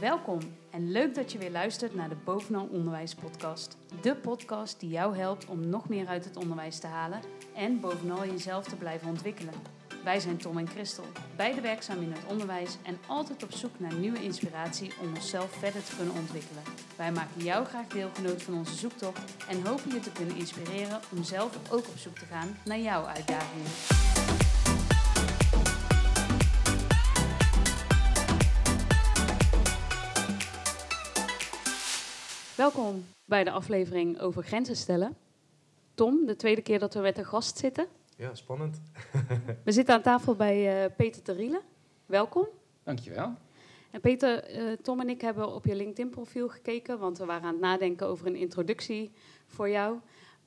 Welkom en leuk dat je weer luistert naar de Bovenal Onderwijs podcast. De podcast die jou helpt om nog meer uit het onderwijs te halen en bovenal jezelf te blijven ontwikkelen. Wij zijn Tom en Christel, beide werkzaam in het onderwijs en altijd op zoek naar nieuwe inspiratie om onszelf verder te kunnen ontwikkelen. Wij maken jou graag deelgenoot van onze zoektocht en hopen je te kunnen inspireren om zelf ook op zoek te gaan naar jouw uitdagingen. Welkom bij de aflevering over grenzen stellen. Tom, de tweede keer dat we met een gast zitten. Ja, spannend. We zitten aan tafel bij uh, Peter Teriele. Welkom. Dankjewel. En Peter, uh, Tom en ik hebben op je LinkedIn-profiel gekeken, want we waren aan het nadenken over een introductie voor jou.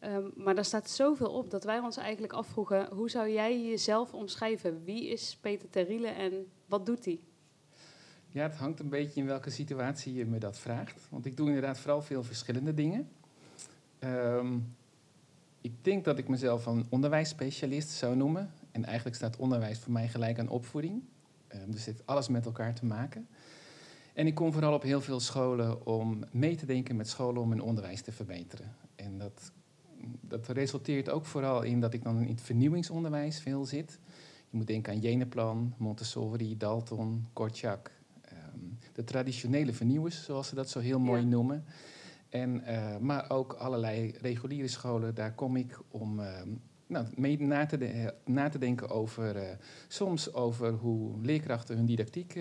Um, maar daar staat zoveel op dat wij ons eigenlijk afvroegen: hoe zou jij jezelf omschrijven? Wie is Peter Teriele en wat doet hij? Ja, het hangt een beetje in welke situatie je me dat vraagt. Want ik doe inderdaad vooral veel verschillende dingen. Um, ik denk dat ik mezelf een onderwijsspecialist zou noemen. En eigenlijk staat onderwijs voor mij gelijk aan opvoeding. Um, dus het heeft alles met elkaar te maken. En ik kom vooral op heel veel scholen om mee te denken met scholen om hun onderwijs te verbeteren. En dat, dat resulteert ook vooral in dat ik dan in het vernieuwingsonderwijs veel zit. Je moet denken aan Jeneplan, Montessori, Dalton, Kortjak, de traditionele vernieuwers, zoals ze dat zo heel mooi ja. noemen. En, uh, maar ook allerlei reguliere scholen, daar kom ik om uh, nou, mee na te, de, na te denken over, uh, soms over hoe leerkrachten hun didactiek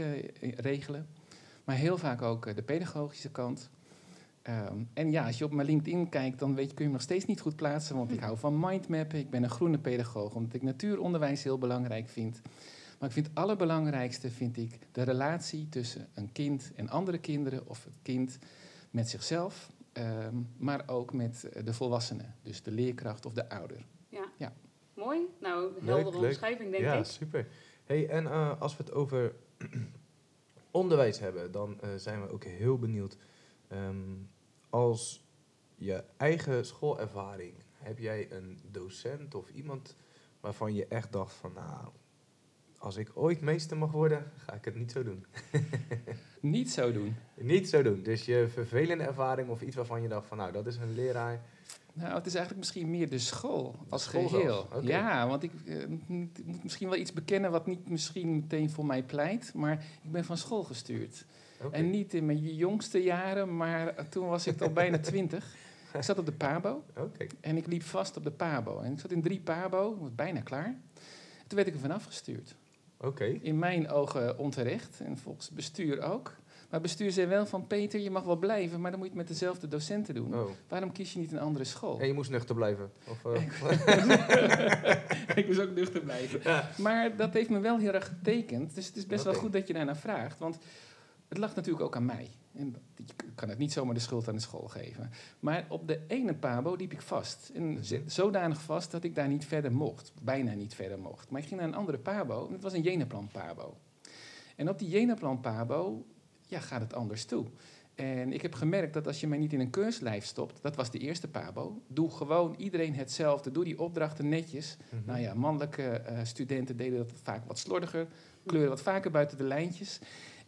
regelen, maar heel vaak ook de pedagogische kant. Um, en ja, als je op mijn LinkedIn kijkt, dan weet je, kun je me nog steeds niet goed plaatsen, want ik hou van mindmappen. Ik ben een groene pedagoog, omdat ik natuuronderwijs heel belangrijk vind. Maar ik vind het allerbelangrijkste vind ik de relatie tussen een kind en andere kinderen of het kind met zichzelf, um, maar ook met de volwassenen, dus de leerkracht of de ouder. Ja, ja. mooi. Nou, heldere leuk, omschrijving denk ja, ik. Ja, super. Hey, en uh, als we het over onderwijs hebben, dan uh, zijn we ook heel benieuwd. Um, als je eigen schoolervaring, heb jij een docent of iemand waarvan je echt dacht van, nou, als ik ooit meester mag worden, ga ik het niet zo doen. niet zo doen? Niet zo doen. Dus je vervelende ervaring of iets waarvan je dacht van, nou, dat is een leraar. Nou, het is eigenlijk misschien meer de school als school geheel. Okay. Ja, want ik uh, moet misschien wel iets bekennen wat niet misschien meteen voor mij pleit, maar ik ben van school gestuurd. Okay. En niet in mijn jongste jaren, maar toen was ik al bijna twintig. Ik zat op de PABO okay. en ik liep vast op de PABO. En ik zat in drie PABO, was bijna klaar. Toen werd ik er vanaf gestuurd. Okay. In mijn ogen onterecht en volgens bestuur ook. Maar bestuur zei wel van Peter, je mag wel blijven, maar dan moet je het met dezelfde docenten doen. Oh. Waarom kies je niet een andere school? En je moest nuchter blijven? Of, uh... ik moest ook nuchter blijven. Ja. Maar dat heeft me wel heel erg getekend. Dus het is best okay. wel goed dat je daarnaar vraagt. Want het lag natuurlijk ook aan mij. En ik kan het niet zomaar de schuld aan de school geven. Maar op de ene pabo liep ik vast. En zodanig vast dat ik daar niet verder mocht. Bijna niet verder mocht. Maar ik ging naar een andere pabo. En het was een Jenaplan pabo. En op die Jenaplan pabo ja, gaat het anders toe. En ik heb gemerkt dat als je mij niet in een keurslijf stopt, dat was de eerste pabo, doe gewoon iedereen hetzelfde, doe die opdrachten netjes. Mm -hmm. Nou ja, mannelijke uh, studenten deden dat vaak wat slordiger, kleuren wat vaker buiten de lijntjes.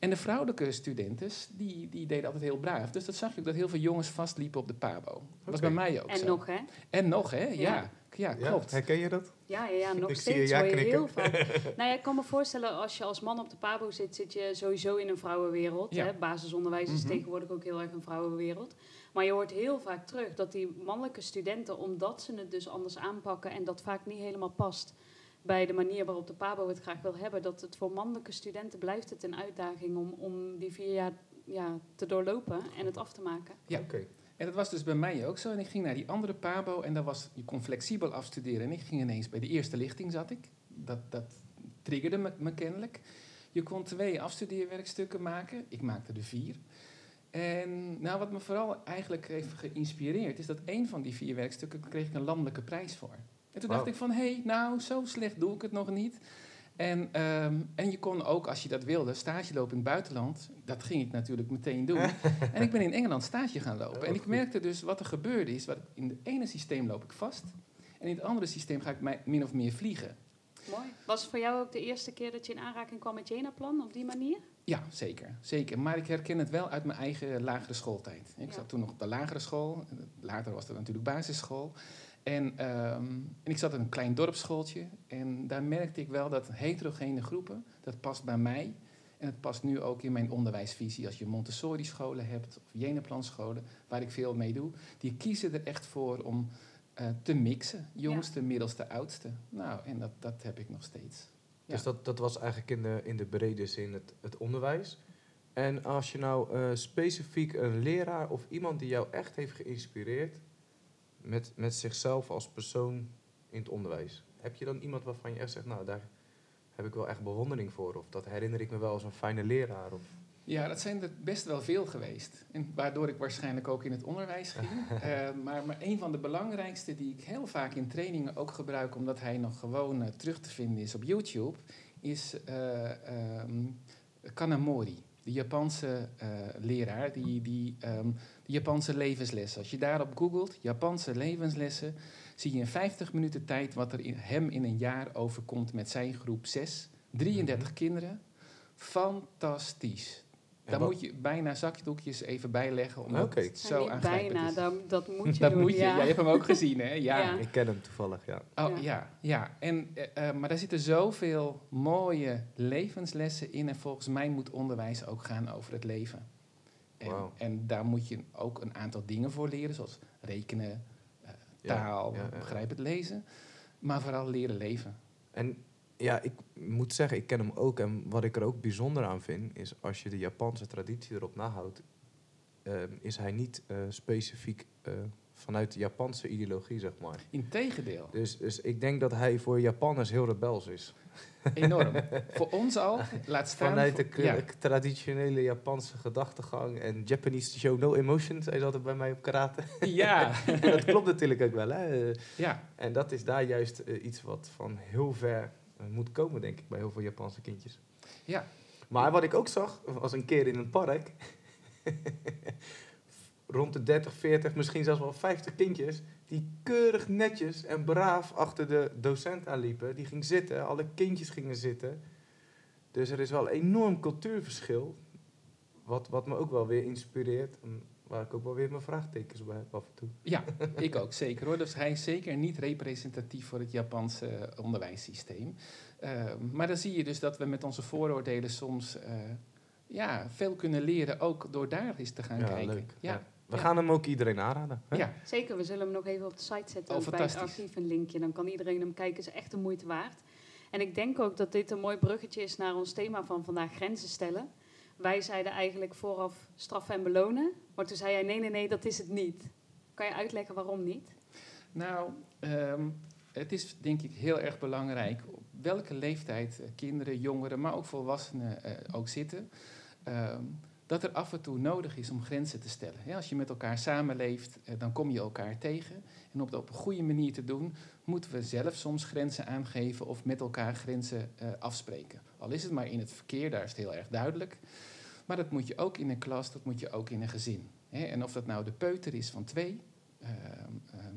En de vrouwelijke studenten, die, die deden altijd heel braaf. Dus dat zag je ook, dat heel veel jongens vastliepen op de pabo. Dat okay. was bij mij ook En zo. nog, hè? En nog, hè? Ja. ja. Ja, klopt. Ja, herken je dat? Ja, ja, ja nog ik steeds zie je ja hoor je heel vaak. nou ja, ik kan me voorstellen, als je als man op de pabo zit, zit je sowieso in een vrouwenwereld. Ja. Hè? Basisonderwijs is Mhm. tegenwoordig ook heel erg een vrouwenwereld. Maar je hoort heel vaak terug dat die mannelijke studenten, omdat ze het dus anders aanpakken en dat vaak niet helemaal past bij de manier waarop de pabo het graag wil hebben, dat het voor mannelijke studenten blijft het een uitdaging om, om die vier jaar ja, te doorlopen en het af te maken. Ja. Oké. En dat was dus bij mij ook zo. En ik ging naar die andere pabo en daar was, je kon flexibel afstuderen. En ik ging ineens bij de eerste lichting zat ik. Dat, dat triggerde me, me kennelijk. Je kon twee afstudeerwerkstukken maken. Ik maakte er vier. En nou, wat me vooral eigenlijk heeft geïnspireerd, is dat één van die vier werkstukken kreeg ik een landelijke prijs voor. En toen dacht ik van, hé, hey, nou, zo slecht doe ik het nog niet. En, ehm, en je kon ook, als je dat wilde, stage lopen in het buitenland. Dat ging ik natuurlijk meteen doen. en ik ben in Engeland stage gaan lopen. Oh, en ik goed. merkte dus wat er gebeurde is, wat, in het ene systeem loop ik vast. En in het andere systeem ga ik mij- min of meer vliegen. Mooi. Was het voor jou ook de eerste keer dat je in aanraking kwam met Jenaplan op die manier? Ja, zeker, zeker. Maar ik herken het wel uit mijn eigen lagere schooltijd. Ik Ja. zat toen nog op de lagere school. Later was dat natuurlijk basisschool. En, ehm, en ik zat in een klein dorpsschooltje. En daar merkte ik wel dat heterogene groepen, dat past bij mij. En het past nu ook in mijn onderwijsvisie. Als je Montessori-scholen hebt of Jenaplan-scholen, waar ik veel mee doe. Die kiezen er echt voor om eh, te mixen. Jongste, middelste, oudste. Nou, en dat, dat heb ik nog steeds. Ja. Dus dat, dat was eigenlijk in de, in de brede zin het, het onderwijs. En als je nou eh, specifiek een leraar of iemand die jou echt heeft geïnspireerd met, met zichzelf als persoon in het onderwijs, heb je dan iemand waarvan je echt zegt, nou daar heb ik wel echt bewondering voor, of dat herinner ik me wel als een fijne leraar? Of, Ja, dat zijn er best wel veel geweest. En waardoor ik waarschijnlijk ook in het onderwijs ging. Eh, maar, maar een van de belangrijkste die ik heel vaak in trainingen ook gebruik, omdat hij nog gewoon eh, terug te vinden is op YouTube, is eh ehm, Kanamori. De Japanse leraar, die, die, ehm, de Japanse levenslessen. Als je daarop googelt, Japanse levenslessen, zie je in 50 minuten tijd wat er in, hem in een jaar overkomt met zijn groep 6. 33 kinderen. Fantastisch. Daar moet je bijna zakdoekjes even bijleggen, omdat Oké. het zo niet aangrijpend bijna, is. dat, dat moet je dat doen. moet je. ja. Hebt hem ook gezien, hè? Ja. Ja. Ik ken hem toevallig, ja. Oh, Ja. ja. ja, En, eh, eh, maar daar zitten zoveel mooie levenslessen in. En volgens mij moet onderwijs ook gaan over het leven. En, en daar moet je ook een aantal dingen voor leren, zoals rekenen, eh, taal, ja, ja, ja. begrijp het lezen. Maar vooral leren leven. En ja, ik moet zeggen, ik ken hem ook. En wat ik er ook bijzonder aan vind, is als je de Japanse traditie erop nahoudt, ehm, is hij niet eh, specifiek eh, vanuit de Japanse ideologie, zeg maar. Integendeel, Dus, dus ik denk dat hij voor Japanners heel rebels is. enorm. voor ons al, laat staan... Vanuit de ja. traditionele Japanse gedachtegang en Japanese show no emotions, hij zat er bij mij op karate. ja, en dat klopt natuurlijk ook wel, hè. ja, En dat is daar juist eh, iets wat van heel ver eh, moet komen, denk ik, bij heel veel Japanse kindjes. ja. Maar wat ik ook zag, was een keer in een park. rond de 30, 40, misschien zelfs wel 50 kindjes. die keurig netjes en braaf achter de docent aanliepen. Die ging zitten, alle kindjes gingen zitten. Dus er is wel een enorm cultuurverschil. Wat, wat me ook wel weer inspireert. Waar ik ook wel weer mijn vraagtekens bij heb af en toe. Ja, ik ook zeker hoor. Dus hij is zeker niet representatief voor het Japanse eh, onderwijssysteem. Eh, maar dan zie je dus dat we met onze vooroordelen soms eh, ja, veel kunnen leren, ook door daar eens te gaan Ja, kijken. leuk. Ja, Ja. We Ja. gaan hem ook iedereen aanraden. hè? ja. Zeker, we zullen hem nog even op de site zetten. Oh, bij het archief een linkje. Dan kan iedereen hem kijken. is echt de moeite waard. En ik denk ook dat dit een mooi bruggetje is naar ons thema van vandaag, grenzen stellen. Wij zeiden eigenlijk vooraf straffen en belonen. Maar toen zei jij, nee, nee, nee, dat is het niet. Kan je uitleggen waarom niet? Nou, ehm, het is denk ik heel erg belangrijk op welke leeftijd kinderen, jongeren, maar ook volwassenen eh, ook zitten. ehm, dat er af en toe nodig is om grenzen te stellen. Als je met elkaar samenleeft, eh, dan kom je elkaar tegen. En om dat op een goede manier te doen, moeten we zelf soms grenzen aangeven of met elkaar grenzen eh, afspreken. Al is het maar in het verkeer, daar is het heel erg duidelijk. Maar dat moet je ook in een klas, dat moet je ook in een gezin. En of dat nou de peuter is van twee, ehm, ehm,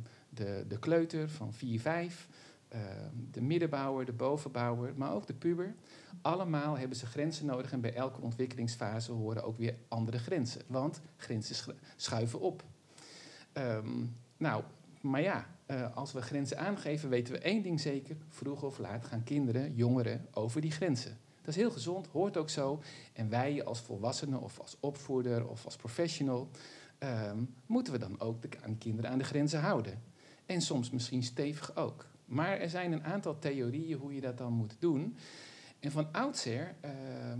de, kleuter van 4, 5, ehm, de middenbouwer, de bovenbouwer, maar ook de puber. Allemaal hebben ze grenzen nodig en bij elke ontwikkelingsfase horen ook weer andere grenzen. Want grenzen schu- schuiven op. Ehm, nou, maar ja, eh, als we grenzen aangeven, weten we één ding zeker. Vroeg of laat gaan kinderen, jongeren over die grenzen. Dat is heel gezond, hoort ook zo. En wij als volwassenen of als opvoeder of als professional... ehm, moeten we dan ook de, kinderen aan de grenzen houden. En soms misschien stevig ook. Maar er zijn een aantal theorieën hoe je dat dan moet doen. En van oudsher, ehm,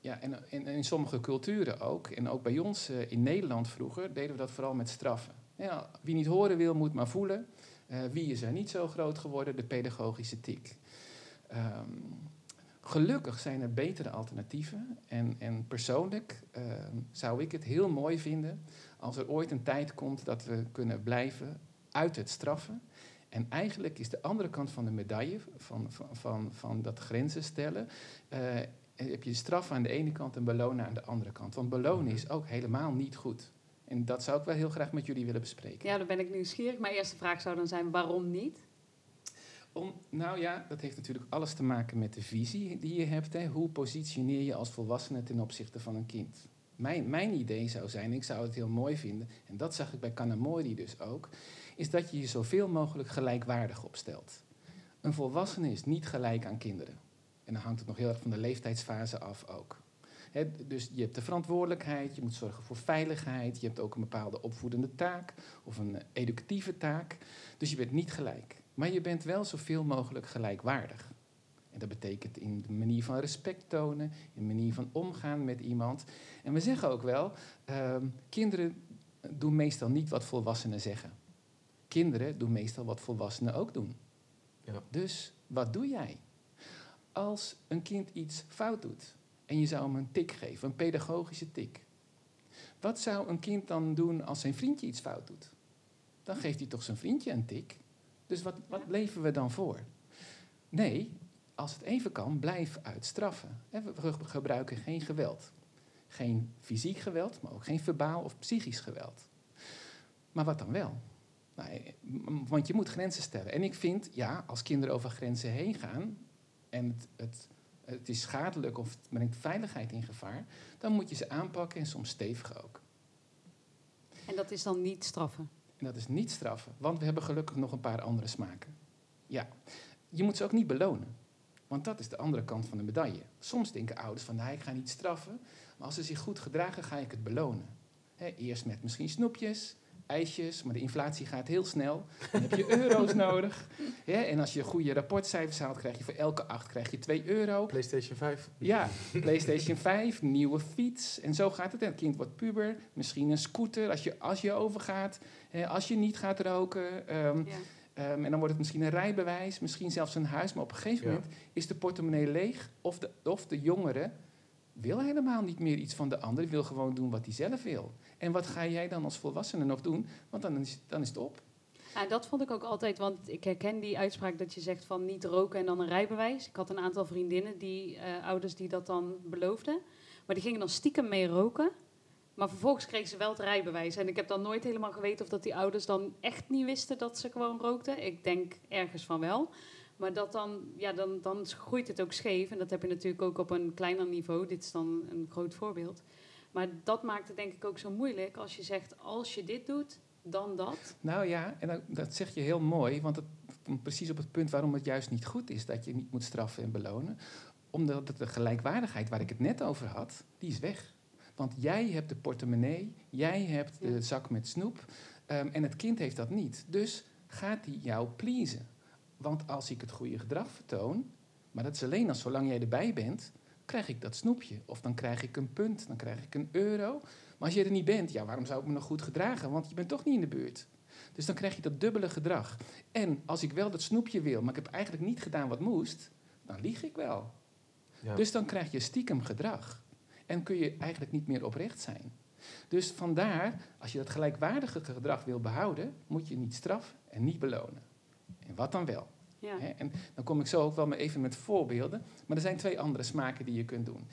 ja, en, in sommige culturen ook, en ook bij ons eh, in Nederland vroeger, deden we dat vooral met straffen. Ja, wie niet horen wil, moet maar voelen. Eh, wie is er niet zo groot geworden? De pedagogische tik. Ehm, gelukkig zijn er betere alternatieven. En, en persoonlijk ehm, zou ik het heel mooi vinden als er ooit een tijd komt dat we kunnen blijven uit het straffen. En eigenlijk is de andere kant van de medaille, van, van, van, van dat grenzen stellen, eh, heb je straf aan de ene kant en belonen aan de andere kant. Want belonen is ook helemaal niet goed. En dat zou ik wel heel graag met jullie willen bespreken. Ja, dan ben ik nieuwsgierig. Mijn eerste vraag zou dan zijn, waarom niet? Om, nou ja, dat heeft natuurlijk alles te maken met de visie die je hebt. Hè. Hoe positioneer je als volwassene ten opzichte van een kind? Mijn, mijn idee zou zijn, ik zou het heel mooi vinden, en dat zag ik bij Kanamori dus ook, is dat je je zoveel mogelijk gelijkwaardig opstelt. Een volwassene is niet gelijk aan kinderen. En dan hangt het nog heel erg van de leeftijdsfase af ook. Dus je hebt de verantwoordelijkheid, je moet zorgen voor veiligheid, je hebt ook een bepaalde opvoedende taak of een educatieve taak. Dus je bent niet gelijk. Maar je bent wel zoveel mogelijk gelijkwaardig. En dat betekent in de manier van respect tonen, in de manier van omgaan met iemand. En we zeggen ook wel, ehm, kinderen doen meestal niet wat volwassenen zeggen. Kinderen doen meestal wat volwassenen ook doen. Ja. Dus wat doe jij? Als een kind iets fout doet en je zou hem een tik geven, een pedagogische tik. Wat zou een kind dan doen als zijn vriendje iets fout doet? Dan geeft hij toch zijn vriendje een tik. Dus wat, wat leven we dan voor? Nee, als het even kan, blijf uitstraffen. Hè, We ge- gebruiken geen geweld. Geen fysiek geweld, maar ook geen verbaal of psychisch geweld. Maar wat dan wel? Nou, want je moet grenzen stellen. En ik vind, ja, als kinderen over grenzen heen gaan en het, het, het is schadelijk of het brengt veiligheid in gevaar, dan moet je ze aanpakken en soms stevig ook. En dat is dan niet straffen. En dat is niet straffen, want we hebben gelukkig nog een paar andere smaken. Ja, je moet ze ook niet belonen. Want dat is de andere kant van de medaille. Soms denken ouders van, nou, ik ga niet straffen, maar als ze zich goed gedragen, ga ik het belonen. Eerst met misschien snoepjes, ijsjes, maar de inflatie gaat heel snel. Dan heb je euro's nodig. Hè, en als je goede rapportcijfers haalt, krijg je voor elke acht krijg je 2 euro. PlayStation 5. Ja, PlayStation 5, nieuwe fiets. En zo gaat het. Het kind wordt puber. Misschien een scooter als je, als je overgaat. Hè, als je niet gaat roken. ehm, Ja. ehm, en dan wordt het misschien een rijbewijs. Misschien zelfs een huis. Maar op een gegeven Ja. moment is de portemonnee leeg. Of de, of de jongere wil helemaal niet meer iets van de ander. Wil gewoon doen wat hij zelf wil. En wat ga jij dan als volwassene nog doen? Want dan is, dan is het op. Dat vond ik ook altijd, want ik herken die uitspraak dat je zegt van niet roken en dan een rijbewijs. Ik had een aantal vriendinnen, die eh, ouders die dat dan beloofden. Maar die gingen dan stiekem mee roken. Maar vervolgens kregen ze wel het rijbewijs. En ik heb dan nooit helemaal geweten of dat die ouders dan echt niet wisten dat ze gewoon rookten. Ik denk ergens van wel. Maar dat dan, ja, dan, dan groeit het ook scheef. En dat heb je natuurlijk ook op een kleiner niveau. Dit is dan een groot voorbeeld. Maar dat maakt het denk ik ook zo moeilijk als je zegt, als je dit doet, dan dat. Nou ja, en dat, dat zeg je heel mooi, want het komt precies op het punt waarom het juist niet goed is dat je niet moet straffen en belonen. Omdat de gelijkwaardigheid waar ik het net over had, die is weg. Want jij hebt de portemonnee, jij hebt de Ja. zak met snoep ehm, en het kind heeft dat niet. Dus gaat die jou pleasen. Want als ik het goede gedrag vertoon, maar dat is alleen als zolang jij erbij bent, krijg ik dat snoepje. Of dan krijg ik een punt, dan krijg ik een euro. Maar als je er niet bent, ja, waarom zou ik me nog goed gedragen? Want je bent toch niet in de buurt. Dus dan krijg je dat dubbele gedrag. En als ik wel dat snoepje wil, maar ik heb eigenlijk niet gedaan wat moest, dan lieg ik wel. Ja. Dus dan krijg je stiekem gedrag. En kun je eigenlijk niet meer oprecht zijn. Dus vandaar, als je dat gelijkwaardige gedrag wil behouden, moet je niet straffen en niet belonen. En wat dan wel? Ja. En dan kom ik zo ook wel maar even met voorbeelden. Maar er zijn twee andere smaken die je kunt doen.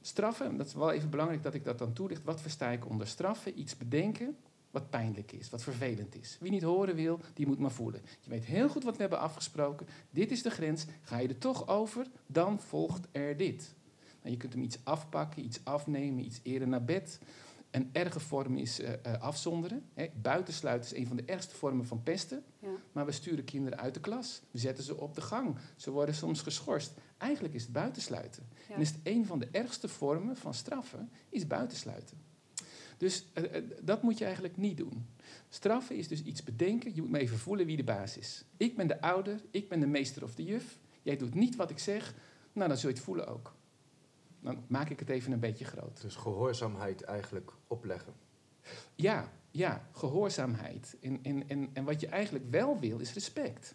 Straffen, dat is wel even belangrijk dat ik dat dan toelicht. Wat versta ik onder straffen? Iets bedenken wat pijnlijk is, wat vervelend is. Wie niet horen wil, die moet maar voelen. Je weet heel goed wat we hebben afgesproken. Dit is de grens. Ga je er toch over, dan volgt er dit. Nou, je kunt hem iets afpakken, iets afnemen, iets eerder naar bed. Een erge vorm is eh, eh, afzonderen. Hè. Buitensluiten is een van de ergste vormen van pesten. Ja. Maar we sturen kinderen uit de klas. We zetten ze op de gang. Ze worden soms geschorst. Eigenlijk is het buitensluiten. Ja. En is het een van de ergste vormen van straffen, is buitensluiten. Dus eh, eh, dat moet je eigenlijk niet doen. Straffen is dus iets bedenken. Je moet me even voelen wie de baas is. Ik ben de ouder, ik ben de meester of de juf. Jij doet niet wat ik zeg. Nou, dan zul je het voelen ook. Dan maak ik het even een beetje groot. Dus gehoorzaamheid eigenlijk opleggen. Ja, ja, gehoorzaamheid. En, en, en, en wat je eigenlijk wel wil, is respect.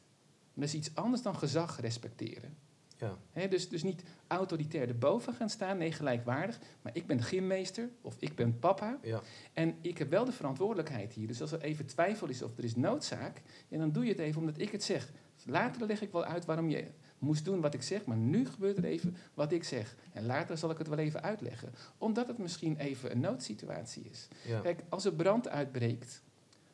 Dat is iets anders dan gezag respecteren. Ja. Dus, dus niet autoritair erboven gaan staan, nee, gelijkwaardig. Maar ik ben de gymmeester of ik ben papa. Ja. En ik heb wel de verantwoordelijkheid hier. Dus als er even twijfel is of er is noodzaak, ja, dan doe je het even omdat ik het zeg. Later leg ik wel uit waarom je moest doen wat ik zeg, maar nu gebeurt er even wat ik zeg. En later zal ik het wel even uitleggen. Omdat het misschien even een noodsituatie is. Ja. Kijk, als er brand uitbreekt,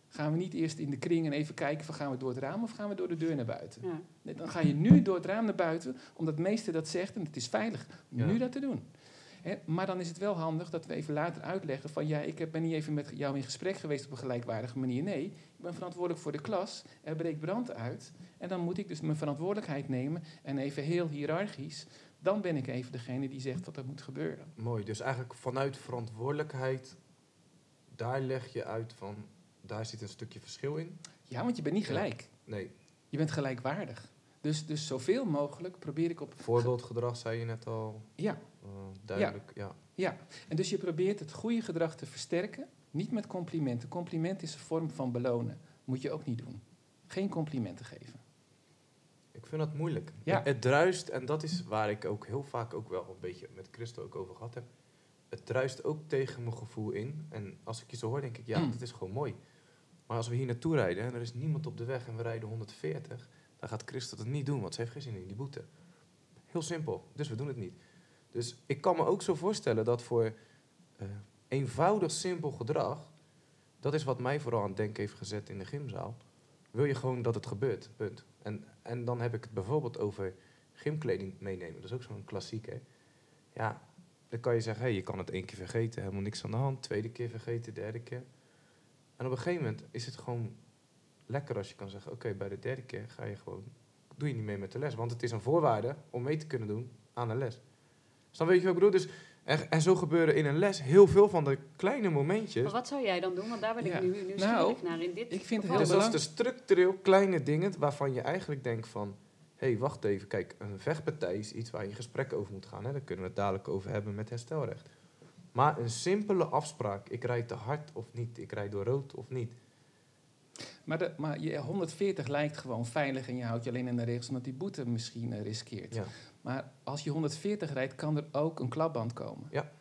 gaan we niet eerst in de kring en even kijken van gaan we door het raam of gaan we door de deur naar buiten? Ja. Nee, dan ga je nu door het raam naar buiten, omdat de meester dat zegt en het is veilig Ja. nu dat te doen. Hè, maar dan is het wel handig dat we even later uitleggen van ja, ik heb- ben niet even met jou in gesprek geweest op een gelijkwaardige manier. Nee, ik ben verantwoordelijk voor de klas, er breekt brand uit en dan moet ik dus mijn verantwoordelijkheid nemen en even heel hiërarchisch, dan ben ik even degene die zegt wat er moet gebeuren. Mooi, dus eigenlijk vanuit verantwoordelijkheid, daar leg je uit van, daar zit een stukje verschil in. Ja, want je bent niet Ja. gelijk, Nee, je bent gelijkwaardig. Dus, dus zoveel mogelijk probeer ik op voorbeeldgedrag zei je net al, Ja, eh, duidelijk, ja. Ja, en dus je probeert het goede gedrag te versterken, niet met complimenten. Compliment is een vorm van belonen. Moet je ook niet doen. Geen complimenten geven. Ik vind dat moeilijk. Ja. Het, druist, en dat is waar ik ook heel vaak ook wel een beetje met Christo ook over gehad heb. Het druist ook tegen mijn gevoel in. En als ik je zo hoor, denk ik, ja, Mm. dit is gewoon mooi. Maar als we hier naartoe rijden en er is niemand op de weg en we rijden 140, dan gaat Christo dat niet doen, want ze heeft geen zin in die boete. Heel simpel, dus we doen het niet. Dus ik kan me ook zo voorstellen dat voor eh, eenvoudig simpel gedrag, dat is wat mij vooral aan het denken heeft gezet in de gymzaal, wil je gewoon dat het gebeurt, punt. En, en dan heb ik het bijvoorbeeld over gymkleding meenemen. Dat is ook zo'n klassieker. Ja, dan kan je zeggen, hey, je kan het één keer vergeten, helemaal niks aan de hand. Tweede keer vergeten, derde keer. En op een gegeven moment is het gewoon lekker als je kan zeggen, oké, bij de derde keer ga je gewoon, doe je niet mee met de les. Want het is een voorwaarde om mee te kunnen doen aan de les. Dus dan weet je wat ik bedoel? Dus, en, en zo gebeuren in een les heel veel van de kleine momentjes. Maar wat zou jij dan doen? Want daar ben ik Ja. nu nieuwsgierig Nou, naar in dit ik vind het heel Dus dat is de structureel kleine dingen waarvan je eigenlijk denkt van... hé, hey, wacht even, kijk, een vechtpartij is iets waar je in gesprek over moet gaan. Hè? Daar kunnen we het dadelijk over hebben met herstelrecht. Maar een simpele afspraak, ik rijd te hard of niet, ik rijd door rood of niet. Maar, de, maar je 140 lijkt gewoon veilig en je houdt je alleen aan de regels omdat die boete misschien eh, riskeert. Ja. Maar als je 140 rijdt, kan er ook een klapband komen. Ja.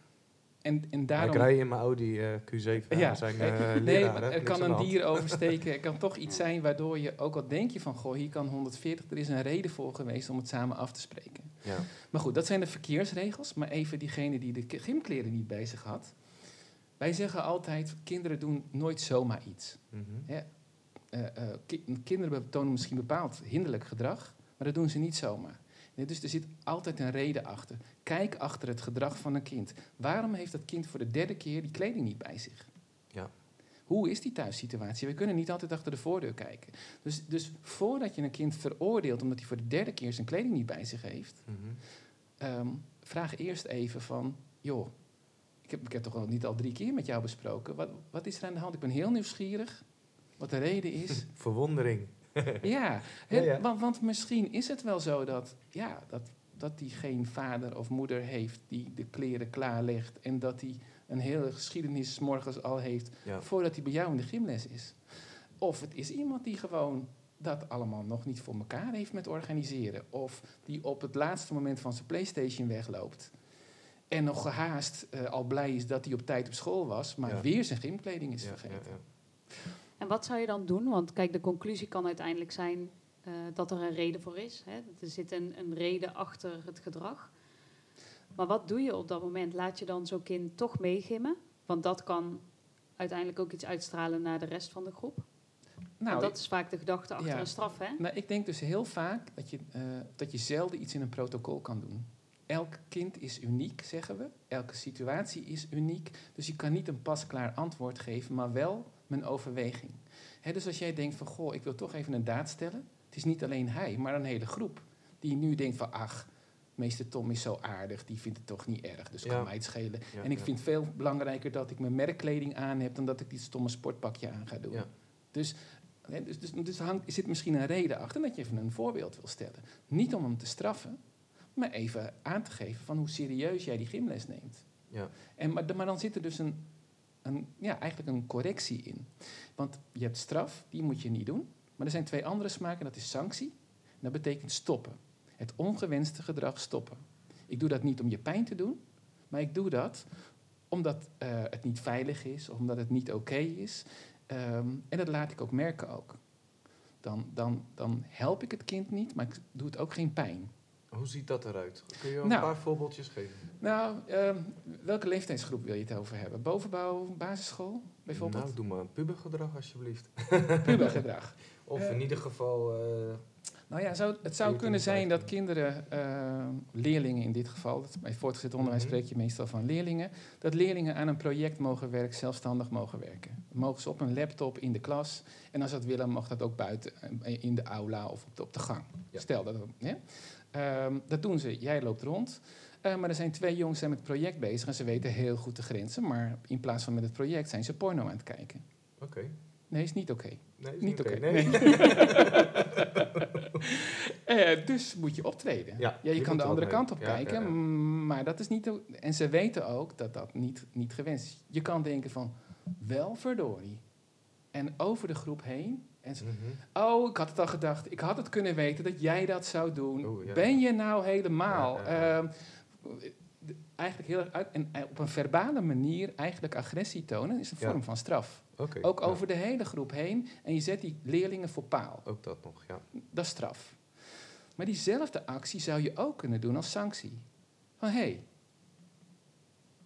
En, en daarom... Ik rij in mijn Audi eh, Q7, hè? Ja. zijn Nee, eh nee, leraar, maar hè? er kan een dier oversteken. Er kan toch iets zijn waardoor je, ook al denk je van... goh, hier kan 140, er is een reden voor geweest om het samen af te spreken. Ja. Maar goed, dat zijn de verkeersregels. Maar even diegene die de gymkleren niet bij zich had. Wij zeggen altijd, kinderen doen nooit zomaar iets. Eh, eh, ki- kinderen tonen misschien bepaald hinderlijk gedrag, maar dat doen ze niet zomaar. Nee, dus er zit altijd een reden achter. Kijk achter het gedrag van een kind. Waarom heeft dat kind voor de derde keer die kleding niet bij zich? Ja. Hoe is die thuissituatie? We kunnen niet altijd achter de voordeur kijken. Dus, dus voordat je een kind veroordeelt omdat hij voor de derde keer zijn kleding niet bij zich heeft, Mhm. Ehm, vraag eerst even van, joh, ik heb, ik heb toch al niet al drie keer met jou besproken. Wat, wat is er aan de hand? Ik ben heel nieuwsgierig. Wat de reden is. Verwondering. ja, hè, Ja, ja. Want, want misschien is het wel zo dat, ja, dat, dat hij geen vader of moeder heeft die de kleren klaarlegt. En dat hij een hele geschiedenis morgens al heeft Ja. voordat hij bij jou in de gymles is. Of het is iemand die gewoon dat allemaal nog niet voor elkaar heeft met organiseren. Of die op het laatste moment van zijn PlayStation wegloopt. En nog gehaast eh, al blij is dat hij op tijd op school was, maar weer zijn gymkleding is Ja, vergeten. En wat zou je dan doen? Want kijk, de conclusie kan uiteindelijk zijn eh, dat er een reden voor is. Hè? Er zit een, een reden achter het gedrag. Maar wat doe je op dat moment? Laat je dan zo'n kind toch meegimmen? Want dat kan uiteindelijk ook iets uitstralen naar de rest van de groep. Nou, Want dat is vaak de gedachte achter ja. een straf, hè? Nou, ik denk dus heel vaak dat je, eh, dat je zelden iets in een protocol kan doen. Elk kind is uniek, zeggen we. Elke situatie is uniek. Dus je kan niet een pasklaar antwoord geven, maar wel mijn overweging. Dus als jij denkt van, goh, ik wil toch even een daad stellen. Het is niet alleen hij, maar een hele groep. Die nu denkt van, ach, meester Tom is zo aardig, die vindt het toch niet erg. Dus Ja. kan mij het schelen. Ja, en ik ja. vind het veel belangrijker dat ik mijn merkkleding aan heb... dan dat ik die stomme sportpakje aan ga doen. Ja. Dus, dus, dus, dus hangt, er zit misschien een reden achter dat je even een voorbeeld wil stellen. Niet om hem te straffen, maar even aan te geven van hoe serieus jij die gymles neemt. Ja. En, maar, maar dan zit er dus een, ja, eigenlijk een correctie in. Want je hebt straf, die moet je niet doen. Maar er zijn twee andere smaken, dat is sanctie. Dat betekent stoppen. Het ongewenste gedrag stoppen. Ik doe dat niet om je pijn te doen, maar ik doe dat omdat eh, het niet veilig is, omdat het niet oké is. Ehm, en dat laat ik ook merken ook. Dan, dan, dan help ik het kind niet, maar ik doe het ook geen pijn. Hoe ziet dat eruit? Kun je een Nou. paar voorbeeldjes geven? Nou, ehm, welke leeftijdsgroep wil je het over hebben? Bovenbouw, basisschool bijvoorbeeld? Nou, doe maar een pubergedrag alsjeblieft. Pubergedrag. Of Eh. in ieder geval... eh, Nou ja, zou, het zou kunnen zijn dat 15. kinderen, eh, leerlingen in dit geval, dat, bij voortgezet onderwijs Mhm. spreek je meestal van leerlingen, dat leerlingen aan een project mogen werken, zelfstandig mogen werken. Mogen ze op een laptop in de klas en als ze dat willen, mag dat ook buiten eh, in de aula of op de, op de gang. Ja. Stel dat. Ja? Ehm, dat doen ze, jij loopt rond. Eh, maar er zijn twee jongens zijn met het project bezig en ze weten heel goed de grenzen, maar in plaats van met het project zijn ze porno aan het kijken. Oké. Nee, is niet oké. Nee, is Niet oké. Nee. Eh, dus moet je optreden. Ja, Ja, je je kan de er andere kant op Ja, kijken, ja, maar dat is niet... En ze weten ook dat dat niet, niet gewenst is. Je kan denken van, wel verdorie. En over de groep heen. En ze- Mhm. oh, ik had het al gedacht. Ik had het kunnen weten dat jij dat zou doen. Oeh, ja. Ben je nou helemaal... Ja, ehm, eigenlijk heel erg uit... En eh, op een verbale manier eigenlijk agressie tonen is een vorm van straf. Oké. Ook over de hele groep heen. En je zet die leerlingen voor paal. Ook dat nog, ja. Dat is straf. Maar diezelfde actie zou je ook kunnen doen als sanctie. Van hé, hey,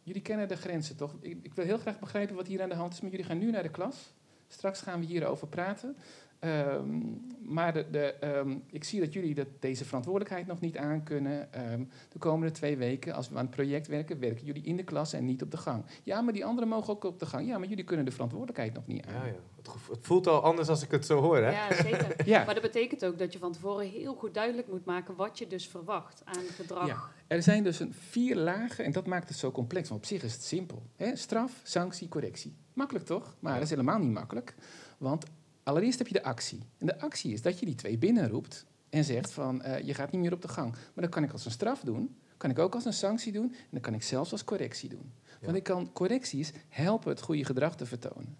jullie kennen de grenzen toch? Ik, ik wil heel graag begrijpen wat hier aan de hand is, maar jullie gaan nu naar de klas. Straks gaan we hierover praten. Ehm, maar de, de, ehm, ik zie dat jullie dat, deze verantwoordelijkheid nog niet aankunnen. Ehm, de komende twee weken, als we aan het project werken, werken jullie in de klas en niet op de gang. Ja, maar die anderen mogen ook op de gang. Ja, maar jullie kunnen de verantwoordelijkheid nog niet aan. Ja, ja. Het, het voelt al anders als ik het zo hoor, hè? Ja, zeker. Ja. Maar dat betekent ook dat je van tevoren heel goed duidelijk moet maken wat je dus verwacht aan gedrag. Ja. Er zijn dus een vier lagen en dat maakt het zo complex. Maar op zich is het simpel. Hè? Straf, sanctie, correctie. Makkelijk toch? Maar Ja. dat is helemaal niet makkelijk. Want allereerst heb je de actie. En de actie is dat je die twee binnenroept en zegt van eh, je gaat niet meer op de gang. Maar dat kan ik als een straf doen. Kan ik ook als een sanctie doen. En dat kan ik zelfs als correctie doen. Want ik kan correcties helpen het goede gedrag te vertonen.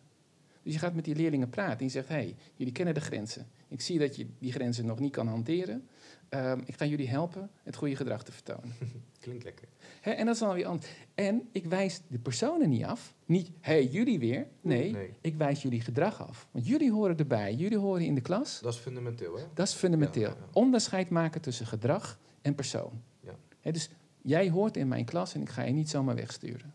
Dus je gaat met die leerlingen praten en je zegt: hé, hey, jullie kennen de grenzen. Ik zie dat je die grenzen nog niet kan hanteren. Ehm, ik ga jullie helpen het goede gedrag te vertonen. Klinkt lekker. En dat is dan weer anders. En ik wijs de personen niet af. Niet, hé, hey, jullie weer. Nee, Nee. ik wijs jullie gedrag af. Want jullie horen erbij, jullie horen in de klas. Dat is fundamenteel, hè? Dat is fundamenteel. Ja, ja, ja. Onderscheid maken tussen gedrag en persoon. Ja. Dus jij hoort in mijn klas en ik ga je niet zomaar wegsturen.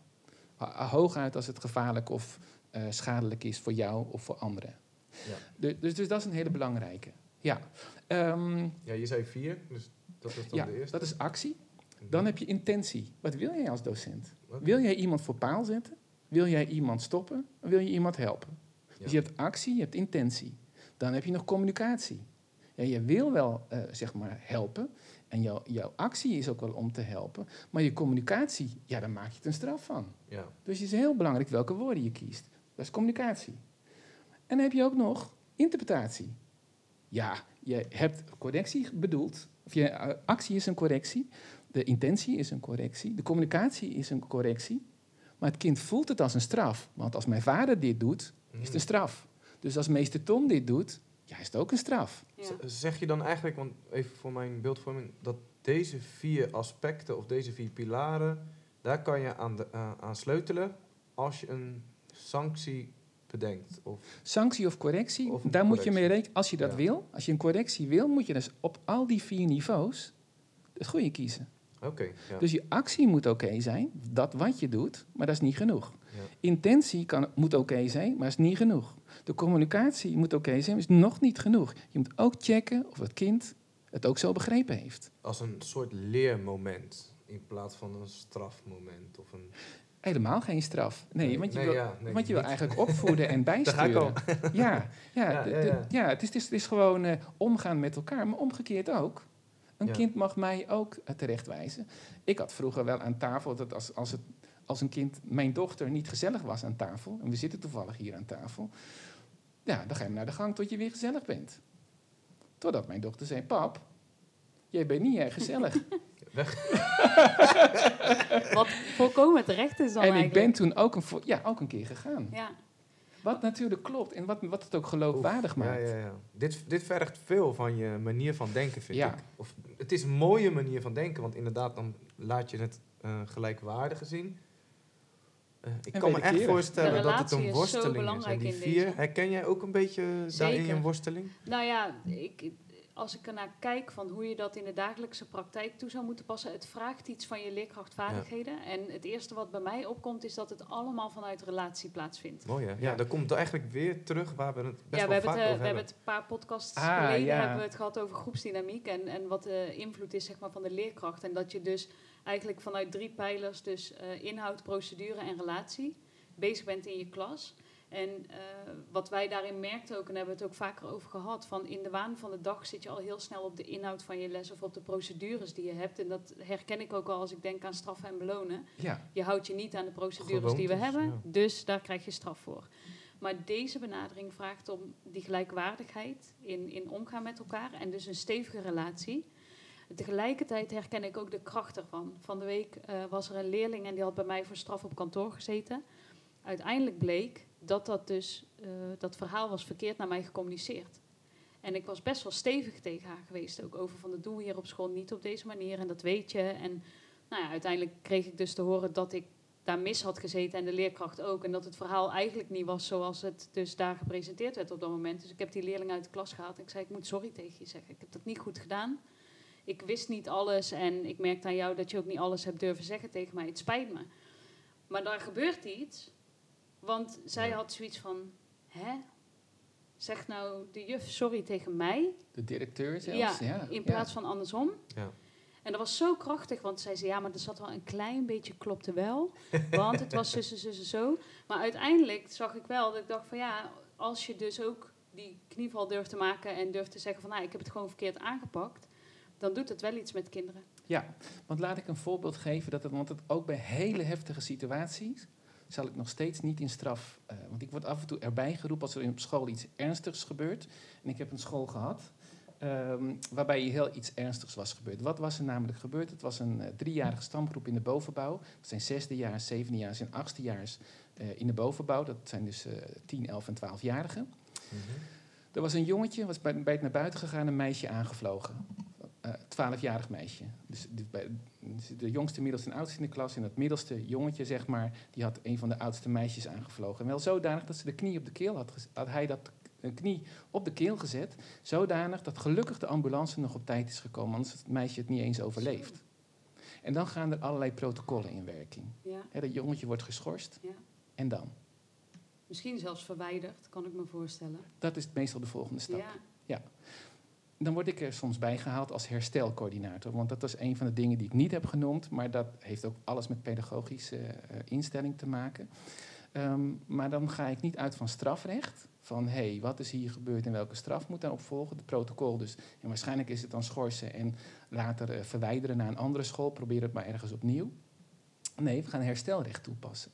Hooguit als het gevaarlijk of eh, schadelijk is voor jou of voor anderen. Ja. Dus, dus dat is een hele belangrijke. Ja, Ehm, Ja, je zei vier, dus dat is dan ja de eerste. dat is actie. Dan heb je intentie. Wat wil jij als docent? Wil jij iemand voor paal zetten? Wil jij iemand stoppen? Wil je iemand helpen? Dus je hebt actie, je hebt intentie. Dan heb je nog communicatie. Ja, je wil wel, eh, zeg maar, helpen. En jouw, jouw actie is ook wel om te helpen. Maar je communicatie, ja, daar maak je het een straf van. Ja. Dus het is heel belangrijk welke woorden je kiest. Dat is communicatie. En dan heb je ook nog interpretatie. Ja, je hebt correctie bedoeld. Of je eh, actie is een correctie. De intentie is een correctie. De communicatie is een correctie. Maar het kind voelt het als een straf. Want als mijn vader dit doet, is het een straf. Dus als meester Tom dit doet, ja, is het ook een straf. Ja. Zeg je dan eigenlijk, want even voor mijn beeldvorming, dat deze vier aspecten of deze vier pilaren, daar kan je aan, de, eh, aan sleutelen als je een sanctie bedenkt? Of, Sanctie of correctie, Of daar moet je mee rekenen. Als je dat Ja. wil, als je een correctie wil, moet je dus op al die vier niveaus het goede kiezen. Oké, ja. Dus je actie moet oké zijn, dat wat je doet, maar dat is niet genoeg. ja. Intentie kan, moet oké zijn, maar is niet genoeg. De communicatie moet oké zijn, maar is nog niet genoeg. Je moet ook checken of het kind het ook zo begrepen heeft. Als een soort leermoment in plaats van een strafmoment of een... Helemaal geen straf. Nee, Nee, want je, nee, wil, ja, nee, want je wil eigenlijk opvoeden en bijsturen. Ja, ja, Ja, de- ja, de- ja. ja, het, is, het, is, het is gewoon eh, omgaan met elkaar, maar omgekeerd ook. Een kind mag mij ook eh, terechtwijzen. Ik had vroeger wel aan tafel dat als, als, het, als een kind, mijn dochter, niet gezellig was aan tafel, en we zitten toevallig hier aan tafel, ja, dan ga je naar de gang tot je weer gezellig bent. Totdat mijn dochter zei: Pap, jij bent niet erg gezellig. Wat volkomen terecht is dan en ik ben toen ook een, ja, ook een keer gegaan. Ja, Wat natuurlijk klopt en wat, wat het ook geloofwaardig Oef, maakt. Ja, ja, ja. Dit, dit vergt veel van je manier van denken, vind Ja. ik. Of, het is een mooie manier van denken, want inderdaad, dan laat je het eh gelijkwaardige zien. Eh, ik En kan me echt voorstellen dat het een is worsteling is. En belangrijk die in vier, herken jij ook een beetje daarin een worsteling? nou ja, ik, als ik ernaar kijk van hoe je dat in de dagelijkse praktijk toe zou moeten passen, het vraagt iets van je leerkrachtvaardigheden. En het eerste wat bij mij opkomt, is dat het allemaal vanuit relatie plaatsvindt. Mooi hè? Ja, dat komt eigenlijk weer terug waar we het best ja, we wel hebben, vaak het, eh, over we hebben hebben. het een paar podcasts Ah, geleden ja. hebben we het gehad over groepsdynamiek en, en wat de invloed is zeg maar, van de leerkracht. En dat je dus eigenlijk vanuit drie pijlers, dus eh, inhoud, procedure en relatie, bezig bent in je klas. En eh, wat wij daarin merkten ook, en daar hebben we het ook vaker over gehad, van in de waan van de dag zit je al heel snel op de inhoud van je les of op de procedures die je hebt. En dat herken ik ook al als ik denk aan straffen en belonen. Ja, Je houdt je niet aan de procedures die we hebben, ja. dus daar krijg je straf voor. Maar deze benadering vraagt om die gelijkwaardigheid in, in omgaan met elkaar en dus een stevige relatie. Tegelijkertijd herken ik ook de kracht ervan. Van de week eh, was er een leerling en die had bij mij voor straf op kantoor gezeten. Uiteindelijk bleek dat dat dus, eh, dat verhaal was verkeerd naar mij gecommuniceerd. En ik was best wel stevig tegen haar geweest ook over van dat doen we hier op school niet op deze manier en dat weet je. En nou ja, uiteindelijk kreeg ik dus te horen dat ik daar mis had gezeten en de leerkracht ook. En dat het verhaal eigenlijk niet was zoals het dus daar gepresenteerd werd op dat moment. Dus ik heb die leerling uit de klas gehaald en ik zei, ik moet sorry tegen je zeggen. Ik heb dat niet goed gedaan. Ik wist niet alles en ik merkte aan jou dat je ook niet alles hebt durven zeggen tegen mij. Het spijt me. Maar daar gebeurt iets. Want zij Ja. had zoiets van, hè? Zegt nou de juf sorry tegen mij? de directeur zelfs. Ja, in plaats van andersom. Ja. En dat was zo krachtig, want zij zei, ja, maar er zat wel een klein beetje, klopte wel. Want het was zussen, zussen, zo. Maar uiteindelijk zag ik wel dat ik dacht van, ja, als je dus ook die knieval durft te maken en durft te zeggen van, nou, ik heb het gewoon verkeerd aangepakt, dan doet het wel iets met kinderen. Ja, want laat ik een voorbeeld geven, dat het, want het ook bij hele heftige situaties zal ik nog steeds niet in straf. eh, want ik word af en toe erbij geroepen als er op school iets ernstigs gebeurt. En ik heb een school gehad ehm, waarbij heel iets ernstigs was gebeurd. Wat was er namelijk gebeurd? Het was een eh, driejarige stamgroep in de bovenbouw. Dat zijn zesdejaars, zevendejaars en achtstejaars eh in de bovenbouw. Dat zijn dus 10, 11 en 12-jarigen. Mhm. Er was een jongetje, was bij, bij het naar buiten gegaan, een meisje aangevlogen. Eh, Twaalfjarig meisje. Dus de, bij- dus de jongste, middelste en oudste in de klas. En dat middelste jongetje, zeg maar, die had een van de oudste meisjes aangevlogen. En wel zodanig dat ze de knie op de keel had gezet. Had hij dat een knie op de keel gezet. Zodanig dat gelukkig de ambulance nog op tijd is gekomen. Anders het meisje het niet eens overleefd. En dan gaan er allerlei protocollen in werking. Ja, dat jongetje wordt geschorst. Ja. En dan? misschien zelfs verwijderd, kan ik me voorstellen. Dat is meestal de volgende stap. Ja, Dan word ik er soms bijgehaald als herstelcoördinator. Want dat was een van de dingen die ik niet heb genoemd. Maar dat heeft ook alles met pedagogische eh, instelling te maken. Ehm, maar dan ga ik niet uit van strafrecht. Van hé, hey, wat is hier gebeurd en welke straf moet daarop volgen? Het protocol dus. En waarschijnlijk is het dan schorsen en later eh, verwijderen naar een andere school. Probeer het maar ergens opnieuw. Nee, we gaan herstelrecht toepassen.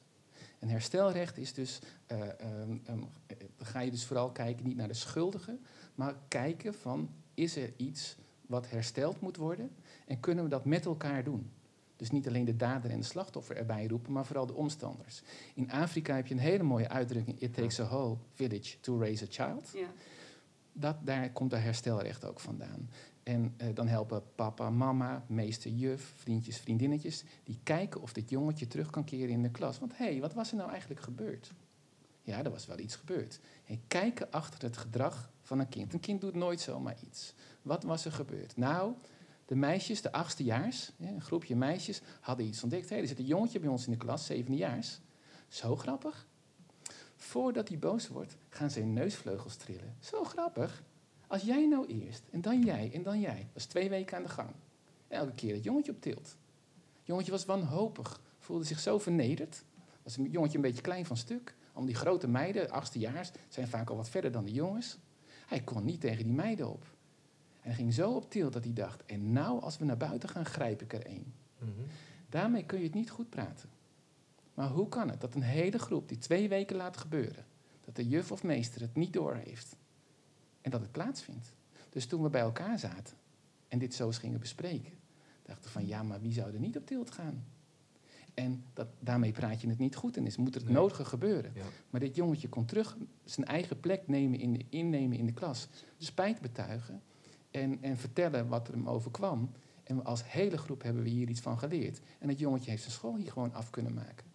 En herstelrecht is dus, dan ga je dus vooral kijken niet naar de schuldigen, maar kijken van, is er iets wat hersteld moet worden en kunnen we dat met elkaar doen? Dus niet alleen de dader en de slachtoffer erbij roepen, maar vooral de omstanders. In Afrika heb je een hele mooie uitdrukking, it takes a whole village to raise a child. ja. Dat, daar komt dat herstelrecht ook vandaan. En eh, dan helpen papa, mama, meester, juf, vriendjes, vriendinnetjes... die kijken of dit jongetje terug kan keren in de klas. Want hé, hey, wat was er nou eigenlijk gebeurd? Ja, er was wel iets gebeurd. En kijken achter het gedrag een kind. Een kind doet nooit zomaar iets. Wat was er gebeurd? Nou, de meisjes, de achtstejaars, een groepje meisjes... hadden iets ontdekt. Hé, er zit een jongetje bij ons in de klas, zevendejaars. Zo grappig. Voordat hij boos wordt, gaan zijn neusvleugels trillen. Zo grappig. Als jij nou eerst, en dan jij, en dan jij. Dat is twee weken aan de gang. Elke keer het jongetje op tilt. Jongetje was wanhopig. Voelde zich zo vernederd. Was een jongetje een beetje klein van stuk. Om die grote meiden, achtstejaars, zijn vaak al wat verder dan de jongens. Hij kon niet tegen die meiden op. En hij ging zo op tilt dat hij dacht... en nou, als we naar buiten gaan, grijp ik er één. Mhm. Daarmee kun je het niet goed praten. Maar hoe kan het dat een hele groep die twee weken laat gebeuren, dat de juf of meester het niet doorheeft en dat het plaatsvindt? Dus toen we bij elkaar zaten en dit zo eens gingen bespreken, dachten we van ja, maar wie zou er niet op tilt gaan? En dat, daarmee praat je het niet goed en is, moet het Nee. nodige gebeuren. Ja. Maar dit jongetje kon terug zijn eigen plek nemen in de, innemen in de klas, spijt betuigen en, en vertellen wat er hem overkwam. En als hele groep hebben we hier iets van geleerd. En het jongetje heeft zijn school hier gewoon af kunnen maken.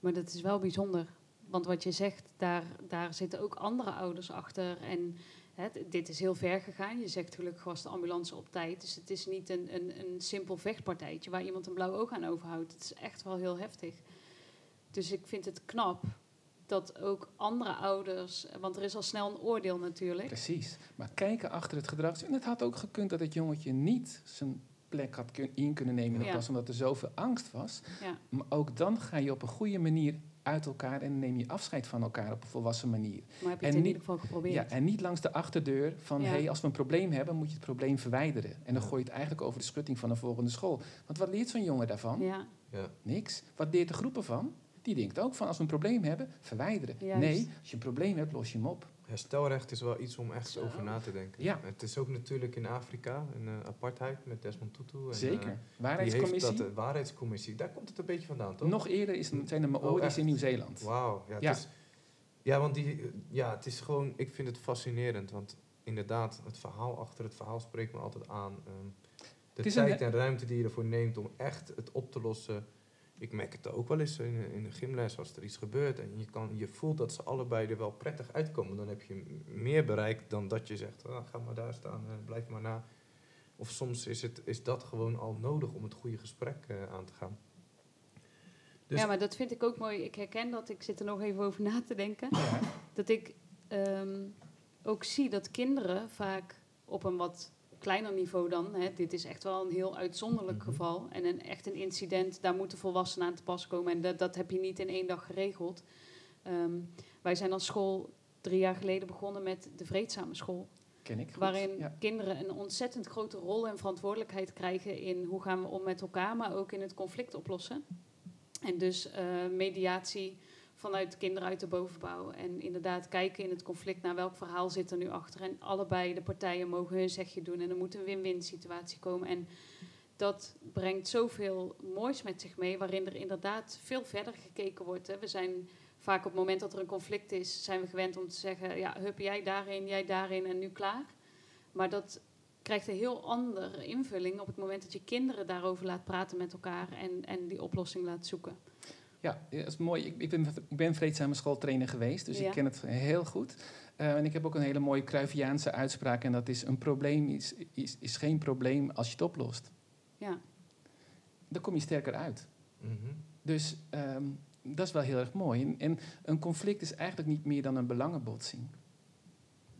Maar dat is wel bijzonder. Want wat je zegt, daar, daar zitten ook andere ouders achter. En hè, dit is heel ver gegaan. Je zegt gelukkig was de ambulance op tijd. Dus het is niet een, een, een simpel vechtpartijtje waar iemand een blauw oog aan overhoudt. Het is echt wel heel heftig. Dus ik vind het knap dat ook andere ouders, want er is al snel een oordeel natuurlijk. Precies. Maar kijken achter het gedrag. En het had ook gekund dat het jongetje niet zijn plek had kun- in kunnen nemen in de Ja. klas, omdat er zoveel angst was. Ja. Maar ook dan ga je op een goede manier uit elkaar en neem je afscheid van elkaar op een volwassen manier. Maar heb je En het in niet- ieder geval geprobeerd? Ja, en niet langs de achterdeur van, Ja. hey, als we een probleem hebben, moet je het probleem verwijderen. En dan gooi je het eigenlijk over de schutting van de volgende school. Want wat leert zo'n jongen daarvan? ja. Ja. Niks. Wat leert de groepen van? Die denkt ook van, als we een probleem hebben, verwijderen. Juist. Nee, als je een probleem hebt, los je hem op. Herstelrecht is wel iets om echt Zo. over na te denken. Ja. Het is ook natuurlijk in Afrika een eh, apartheid met Desmond Tutu. En, Zeker. eh, heeft Waarheidscommissie. dat, de waarheidscommissie. Daar komt het een beetje vandaan, toch? Nog eerder is, zijn de Oh, Maori's in Nieuw-Zeeland. Wauw. Ja, Ja. Is, ja, want die, ja, het is gewoon, ik vind het fascinerend. Want inderdaad, het verhaal achter het verhaal spreekt me altijd aan. Ehm, de tijd en ruimte die je ervoor neemt om echt het op te lossen. Ik merk het ook wel eens in, in de gymles als er iets gebeurt. En je, kan, je voelt dat ze allebei er wel prettig uitkomen. Dan heb je meer bereikt dan dat je zegt, ah, ga maar daar staan, eh, blijf maar na. Of soms is, het, is dat gewoon al nodig om het goede gesprek eh, aan te gaan. Dus- ja, maar dat vind ik ook mooi. Ik herken dat, ik zit er nog even over na te denken. Ja. Dat ik ehm, ook zie dat kinderen vaak op een wat kleiner niveau dan... Hè, dit is echt wel een heel uitzonderlijk Mhm. geval. En een, echt een incident, daar moeten volwassenen aan te pas komen. En dat, dat heb je niet in één dag geregeld. Ehm, wij zijn als school drie jaar geleden begonnen met de Vreedzame School. Ken ik goed. Waarin Ja. kinderen een ontzettend grote rol en verantwoordelijkheid krijgen in hoe gaan we om met elkaar, maar ook in het conflict oplossen. En dus eh, mediatie vanuit kinderen uit de bovenbouw. En inderdaad kijken in het conflict naar welk verhaal zit er nu achter. En allebei de partijen mogen hun zegje doen. En er moet een win-win situatie komen. En dat brengt zoveel moois met zich mee, waarin er inderdaad veel verder gekeken wordt. Hè. We zijn vaak op het moment dat er een conflict is, zijn we gewend om te zeggen, ja, hup, jij daarin, jij daarin en nu klaar. Maar dat krijgt een heel andere invulling op het moment dat je kinderen daarover laat praten met elkaar en, en die oplossing laat zoeken. Ja, dat is mooi. Ik, ik, ben, ik ben vreedzame schooltrainer geweest, dus Ja. ik ken het heel goed. Eh, en ik heb ook een hele mooie Cruyffiaanse uitspraak. En dat is, een probleem is, is, is geen probleem als je het oplost. Ja, Dan kom je sterker uit. Mhm. Dus ehm, dat is wel heel erg mooi. En, en een conflict is eigenlijk niet meer dan een belangenbotsing.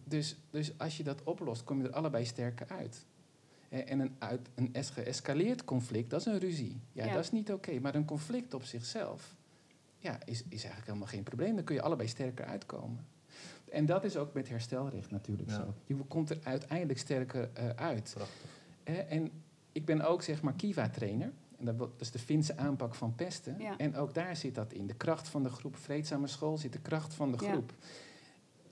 Dus, dus als je dat oplost, kom je er allebei sterker uit. Eh, En een, uit, een geëscaleerd conflict, dat is een ruzie. Ja, Ja. dat is niet oké. Maar een conflict op zichzelf ja, is, is eigenlijk helemaal geen probleem. Dan kun je allebei sterker uitkomen. En dat is ook met herstelrecht natuurlijk Ja. zo. Je komt er uiteindelijk sterker eh, uit. Prachtig. Eh, en ik ben ook zeg maar Kiva-trainer. En dat, is de Finse aanpak van pesten. Ja. En ook daar zit dat in. De kracht van de groep. Vreedzame school zit de kracht van de Ja.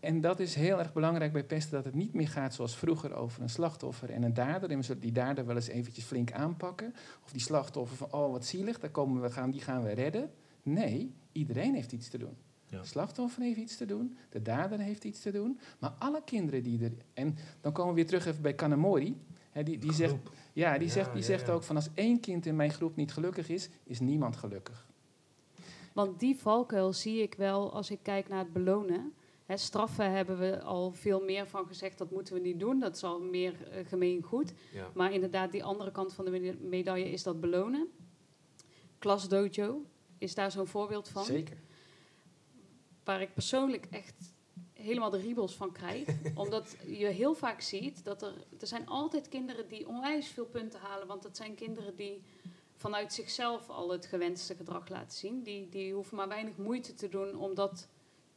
En dat is heel erg belangrijk bij pesten, dat het niet meer gaat zoals vroeger over een slachtoffer en een dader. En we zullen die dader wel eens eventjes flink aanpakken. Of die slachtoffer van, oh wat zielig, daar komen we gaan, die gaan we redden. Nee, iedereen heeft iets te doen. Ja. De slachtoffer heeft iets te doen, de dader heeft iets te doen. Maar alle kinderen die er... En dan komen we weer terug even bij Kanamori. Hè, die, die zegt, ja, die Ja, zegt, die ja, zegt ja. ook van als één kind in mijn groep niet gelukkig is, is niemand gelukkig. want die valkuil zie ik wel als ik kijk naar het belonen. Straffen hebben we al veel meer van gezegd, dat moeten we niet doen. Dat is al meer eh, gemeen goed. Ja. Maar inderdaad, die andere kant van de meda- medaille is dat belonen. Klas Dojo is daar zo'n voorbeeld van. Zeker. Waar ik persoonlijk echt helemaal de riebels van krijg. omdat je heel vaak ziet dat er... Er zijn altijd kinderen die onwijs veel punten halen. Want dat zijn kinderen die vanuit zichzelf al het gewenste gedrag laten zien. Die, die hoeven maar weinig moeite te doen om dat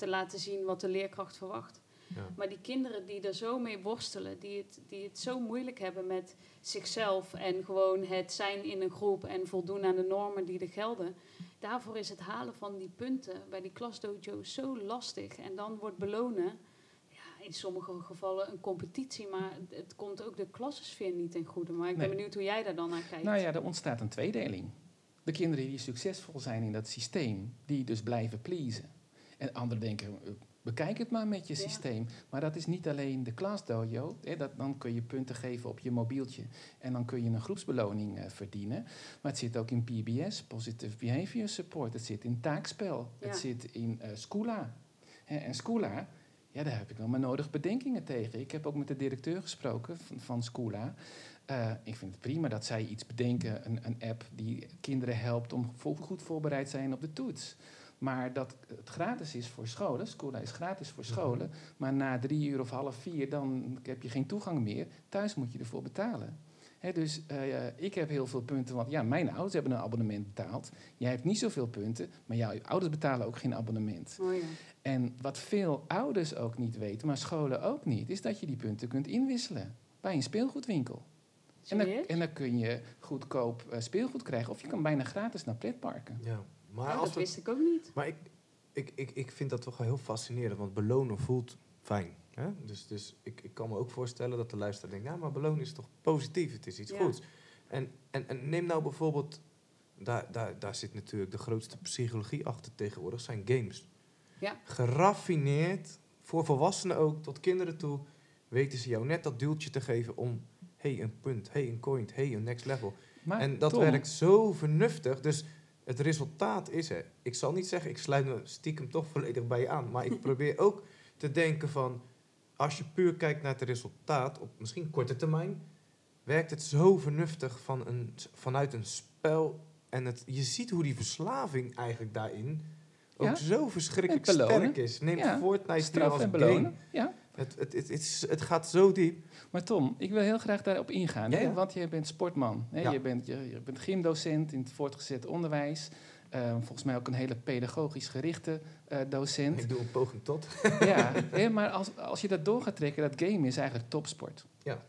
te laten zien wat de leerkracht verwacht. Ja. Maar die kinderen die er zo mee worstelen, die het, die het zo moeilijk hebben met zichzelf en gewoon het zijn in een groep en voldoen aan de normen die er gelden, daarvoor is het halen van die punten bij die klasdojo zo lastig. En dan wordt belonen, ja, in sommige gevallen een competitie, maar het, komt ook de klassensfeer niet ten goede. Maar ik ben Nee. benieuwd hoe jij daar dan naar kijkt. Nou ja, er ontstaat een tweedeling. De kinderen die succesvol zijn in dat systeem, die dus blijven pleasen. En anderen denken, bekijk het maar met je Ja. systeem. Maar dat is niet alleen de klasdojo. Dat, dan kun je punten geven op je mobieltje. En dan kun je een groepsbeloning eh, verdienen. Maar het zit ook in PBS, Positive Behavior Support. Het zit in taakspel. Ja. Het zit in Scula. Hè, en Scula, Ja, daar heb ik wel mijn nodige bedenkingen tegen. Ik heb ook met de directeur gesproken van, van Scula. Eh, ik vind het prima dat zij iets bedenken, een, een app die kinderen helpt om goed voorbereid te zijn op de toets. Maar dat het gratis is voor scholen, Scula is gratis voor scholen, maar na drie uur of half vier dan heb je geen toegang meer. Thuis moet je ervoor betalen. Hè, dus eh, ik heb heel veel punten, want ja, mijn ouders hebben een abonnement betaald. Jij hebt niet zoveel punten, maar jouw ouders betalen ook geen abonnement. Oh ja. En wat veel ouders ook niet weten, maar scholen ook niet, is dat je die punten kunt inwisselen bij een speelgoedwinkel. En dan, en dan kun je goedkoop eh, speelgoed krijgen, of je kan bijna gratis naar pretparken. Ja. Maar, Oh, als dat wist ik ook niet. maar ik, ik, ik, ik vind dat toch wel heel fascinerend, want belonen voelt fijn. Hè? Dus, dus ik, ik kan me ook voorstellen dat de luisteraar denkt, ja, maar belonen is toch positief, het is iets Ja. goeds. En, en, en neem nou bijvoorbeeld, daar, daar, daar zit natuurlijk de grootste psychologie achter tegenwoordig, zijn games. Ja. Geraffineerd, voor volwassenen ook, tot kinderen toe, weten ze jou net dat duwtje te geven om, hey, een punt, hey, een coin, hey, een next level. Maar en dat Tom, werkt zo vernuftig. Dus het resultaat is er. Ik zal niet zeggen, ik sluit me stiekem toch volledig bij je aan. Maar ik probeer ook te denken van... Als je puur kijkt naar het resultaat, op misschien korte termijn... werkt het zo vernuftig van een, vanuit een spel. En het, je ziet hoe die verslaving eigenlijk daarin... ook Ja. zo verschrikkelijk sterk is. Neem Ja. Fortnite straf als en game. Ja. Het, het, het, het, is- het gaat zo diep. Maar Tom, ik wil heel graag daarop ingaan. Ja, Hè? ja. Want je bent sportman. Hè? Ja. Je, bent, je, je bent gymdocent in het voortgezet onderwijs. Eh, volgens mij ook een hele pedagogisch gerichte eh, docent. Ik doe een poging tot. ja, hè, maar als, als je dat door gaat trekken, dat game is eigenlijk topsport. Ja.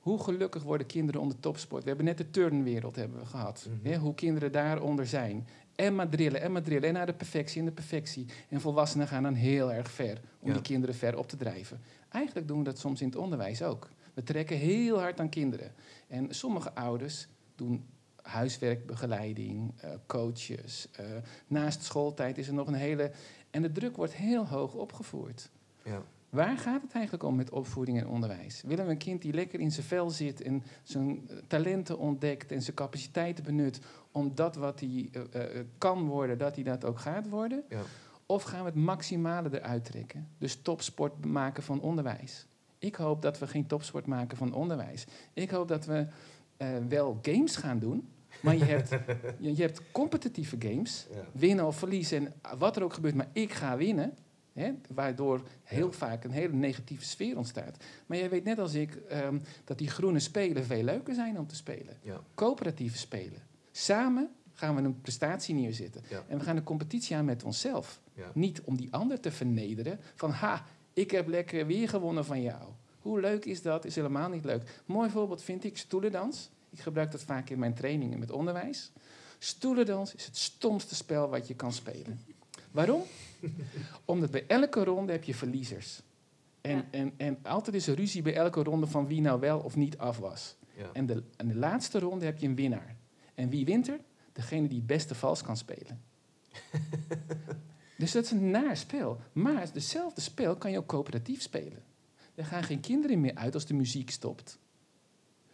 Hoe gelukkig worden kinderen onder topsport? We hebben net de turnwereld hebben we gehad. Mhm. hè, hoe kinderen daaronder zijn. En maar drillen, en maar drillen. En naar de perfectie en de perfectie. En volwassenen gaan dan heel erg ver om Ja. die kinderen ver op te drijven. Eigenlijk doen we dat soms in het onderwijs ook. We trekken heel hard aan kinderen. En sommige ouders doen huiswerkbegeleiding, eh, coaches. eh, naast schooltijd is er nog een hele... En de druk wordt heel hoog opgevoerd. Ja. Waar gaat het eigenlijk om met opvoeding en onderwijs? Willen we een kind die lekker in zijn vel zit en zijn eh, talenten ontdekt en zijn capaciteiten benut om dat wat hij eh, eh, kan worden, dat hij dat ook gaat worden? Ja. Of gaan we het maximale eruit trekken? Dus topsport maken van onderwijs. Ik hoop dat we geen topsport maken van onderwijs. Ik hoop dat we wel games gaan doen, maar je hebt, je, je hebt competitieve games Ja. winnen of verliezen en wat er ook gebeurt, maar ik ga winnen. Hè, waardoor heel vaak een hele negatieve sfeer ontstaat. Maar jij weet net als ik ehm, dat die groene spelen veel leuker zijn om te spelen. Ja. Coöperatieve spelen. Samen gaan we een prestatie neerzetten. Ja. En we gaan een competitie aan met onszelf. Ja. Niet om die ander te vernederen. Van ha, ik heb lekker weer gewonnen van jou. Hoe leuk is dat? Is helemaal niet leuk. Mooi voorbeeld vind ik stoelendans. Ik gebruik dat vaak in mijn trainingen met onderwijs. Stoelendans is het stomste spel wat je kan spelen. Waarom? Omdat bij elke ronde heb je verliezers. En, Ja. en, en altijd is er ruzie bij elke ronde van wie nou wel of niet af was. Ja. En de, en de laatste ronde heb je een winnaar. En wie wint er? Degene die het beste vals kan spelen. dus dat is een naar spel. Maar hetzelfde spel kan je ook coöperatief spelen. Er gaan geen kinderen meer uit als de muziek stopt.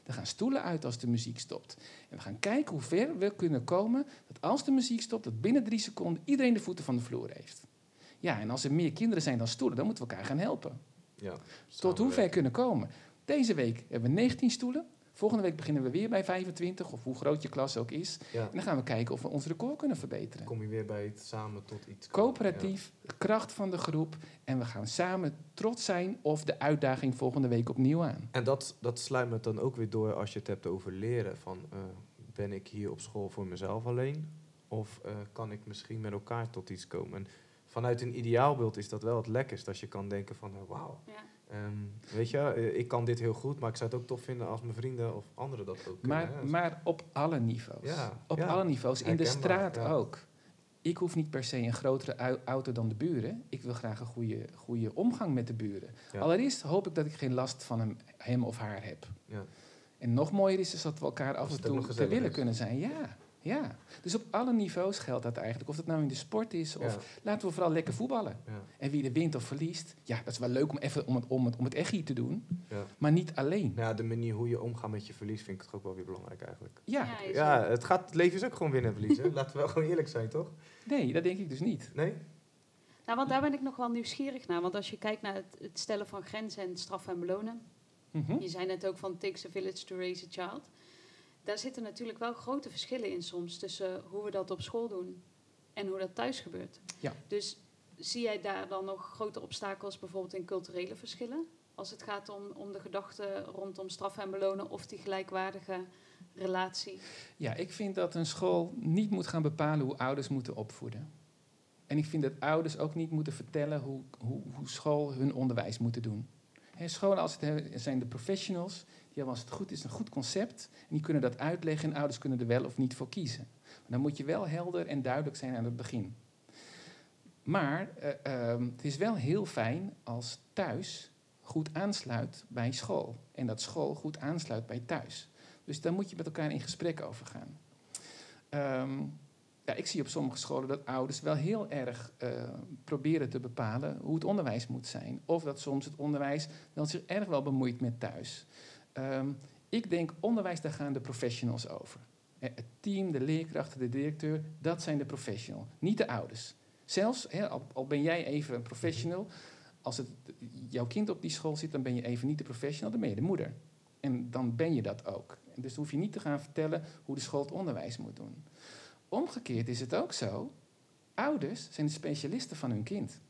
Er gaan stoelen uit als de muziek stopt. En we gaan kijken hoe ver we kunnen komen dat als de muziek stopt, dat binnen drie seconden iedereen de voeten van de vloer heeft. Ja, en als er meer kinderen zijn dan stoelen, dan moeten we elkaar gaan helpen. Ja. Tot hoe ver kunnen komen. Deze week hebben we 19 stoelen. Volgende week beginnen we weer bij 25, of hoe groot je klas ook is. Ja. En dan gaan we kijken of we ons record kunnen verbeteren. kom je weer bij het samen tot iets. Coöperatief, kracht van de groep. En we gaan samen trots zijn of de uitdaging volgende week opnieuw aan. En dat, dat sluit me dan ook weer door als je het hebt over leren. Van, eh, ben ik hier op school voor mezelf alleen? Of eh, kan ik misschien met elkaar tot iets komen? En vanuit een ideaalbeeld is dat wel het lekkerst. Als je kan denken van, eh, wauw, Ja. Ehm, weet je, eh, ik kan dit heel goed. Maar ik zou het ook tof vinden als mijn vrienden of anderen dat ook kunnen. Maar, hè. maar op alle niveaus. Ja, op ja. alle niveaus. In de straat ja. ook. Ik hoef niet per se een grotere au- auto dan de buren. Ik wil graag een goede, goede omgang met de buren. Allereerst hoop ik dat ik geen last van hem, hem of haar heb. Ja. En nog mooier is, is dat we elkaar af Als en toe te willen is. kunnen zijn. Ja, ja. Dus op alle niveaus geldt dat eigenlijk. Of dat nou in de sport is, of Ja, laten we vooral lekker voetballen. ja, En wie er wint of verliest, ja, dat is wel leuk om, even, om, het, om, het, om het echi te doen. ja. Maar niet alleen. Ja, de manier hoe je omgaat met je verlies vind ik toch ook wel weer belangrijk eigenlijk. Ja, Ja, het, gaat, het leven is ook gewoon winnen en verliezen. Laten we wel gewoon eerlijk zijn, toch? nee, dat denk ik dus niet. Nee? Nou, want daar ben ik nog wel nieuwsgierig naar. Want als je kijkt naar het, het stellen van grenzen en straffen en belonen. Mhm. Je zei net ook van takes a village to raise a child. Daar zitten natuurlijk wel grote verschillen in soms tussen hoe we dat op school doen en hoe dat thuis gebeurt. Ja. Dus zie jij daar dan nog grote obstakels bijvoorbeeld in culturele verschillen? Als het gaat om, om de gedachten rondom straffen en belonen of die gelijkwaardige relatie. Ja, ik vind dat een school niet moet gaan bepalen hoe ouders moeten opvoeden. En ik vind dat ouders ook niet moeten vertellen hoe, hoe, hoe school hun onderwijs moeten doen. Scholen als het he- zijn de professionals, die hebben als het goed is een goed concept. En die kunnen dat uitleggen en ouders kunnen er wel of niet voor kiezen. Maar dan moet je wel helder en duidelijk zijn aan het begin. Maar eh, ehm, het is wel heel fijn als thuis goed aansluit bij school. En dat school goed aansluit bij thuis. Dus daar moet je met elkaar in gesprek over gaan. Ehm, ja, ik zie op sommige scholen dat ouders wel heel erg eh, proberen te bepalen hoe het onderwijs moet zijn. Of dat soms het onderwijs wel zich erg wel bemoeit met thuis. Ehm, ik denk, onderwijs, daar gaan de professionals over. Eh, Het team, de leerkrachten, de directeur, dat zijn de professionals, niet de ouders. Zelfs, al, ben jij even een professional, als het, jouw kind op die school zit, dan ben je even niet de professional, dan ben je de moeder. En dan ben je dat ook. Dus hoef je niet te gaan vertellen hoe de school het onderwijs moet doen. Omgekeerd is het ook zo. Ouders zijn de specialisten van hun kind.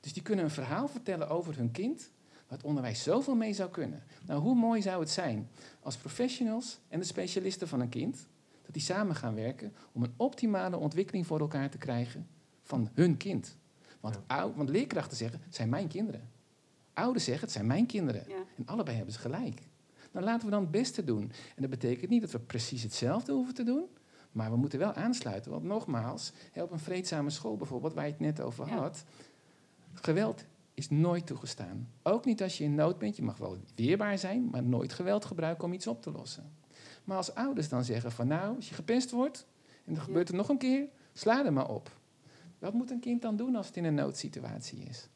Dus die kunnen een verhaal vertellen over hun kind, waar het onderwijs zoveel mee zou kunnen. Nou, hoe mooi zou het zijn als professionals en de specialisten van een kind, dat die samen gaan werken om een optimale ontwikkeling voor elkaar te krijgen van hun kind. Want, want leerkrachten zeggen, het zijn mijn kinderen. Ouders zeggen, het zijn mijn kinderen. Ja. En allebei hebben ze gelijk. Nou, laten we dan het beste doen. En dat betekent niet dat we precies hetzelfde hoeven te doen. Maar we moeten wel aansluiten. Want nogmaals, op een vreedzame school bijvoorbeeld, waar je het net over had. Geweld is nooit toegestaan. Ook niet als je in nood bent. Je mag wel weerbaar zijn, maar nooit geweld gebruiken om iets op te lossen. Maar als ouders dan zeggen van nou, als je gepest wordt en er gebeurt er nog een keer, sla er maar op. Wat moet een kind dan doen als het in een noodsituatie is?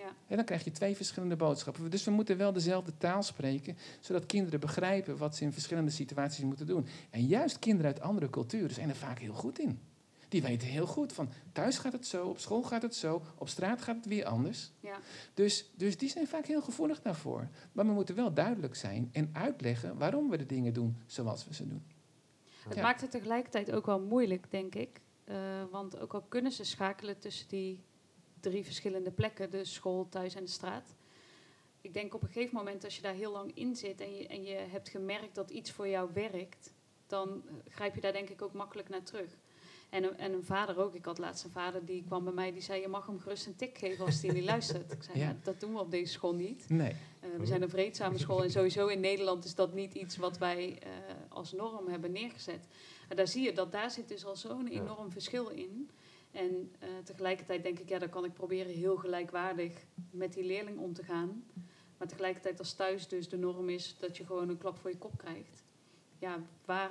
Ja. En dan krijg je twee verschillende boodschappen. Dus we moeten wel dezelfde taal spreken, zodat kinderen begrijpen wat ze in verschillende situaties moeten doen. En juist kinderen uit andere culturen zijn er vaak heel goed in. Die weten heel goed van thuis gaat het zo, op school gaat het zo, op straat gaat het weer anders. Ja. Dus, dus die zijn vaak heel gevoelig daarvoor. Maar we moeten wel duidelijk zijn en uitleggen waarom we de dingen doen zoals we ze doen. Het Ja. maakt het tegelijkertijd ook wel moeilijk, denk ik. Eh, want ook al kunnen ze schakelen tussen die drie verschillende plekken, de school, thuis en de straat. Ik denk op een gegeven moment, als je daar heel lang in zit en je, en je hebt gemerkt dat iets voor jou werkt, dan grijp je daar denk ik ook makkelijk naar terug. En een, en een vader ook. Ik had laatst een vader die kwam bij mij, die zei: Je mag hem gerust een tik geven als hij niet luistert. Ik zei: Ja. "Ja, Dat doen we op deze school niet. Nee. Eh, we zijn een vreedzame school en sowieso in Nederland is dat niet iets wat wij eh, als norm hebben neergezet. Maar daar zie je dat daar zit dus al zo'n enorm verschil in. En eh, tegelijkertijd denk ik, ja, dan kan ik proberen heel gelijkwaardig met die leerling om te gaan. Maar tegelijkertijd als thuis dus de norm is dat je gewoon een klap voor je kop krijgt. Ja, waar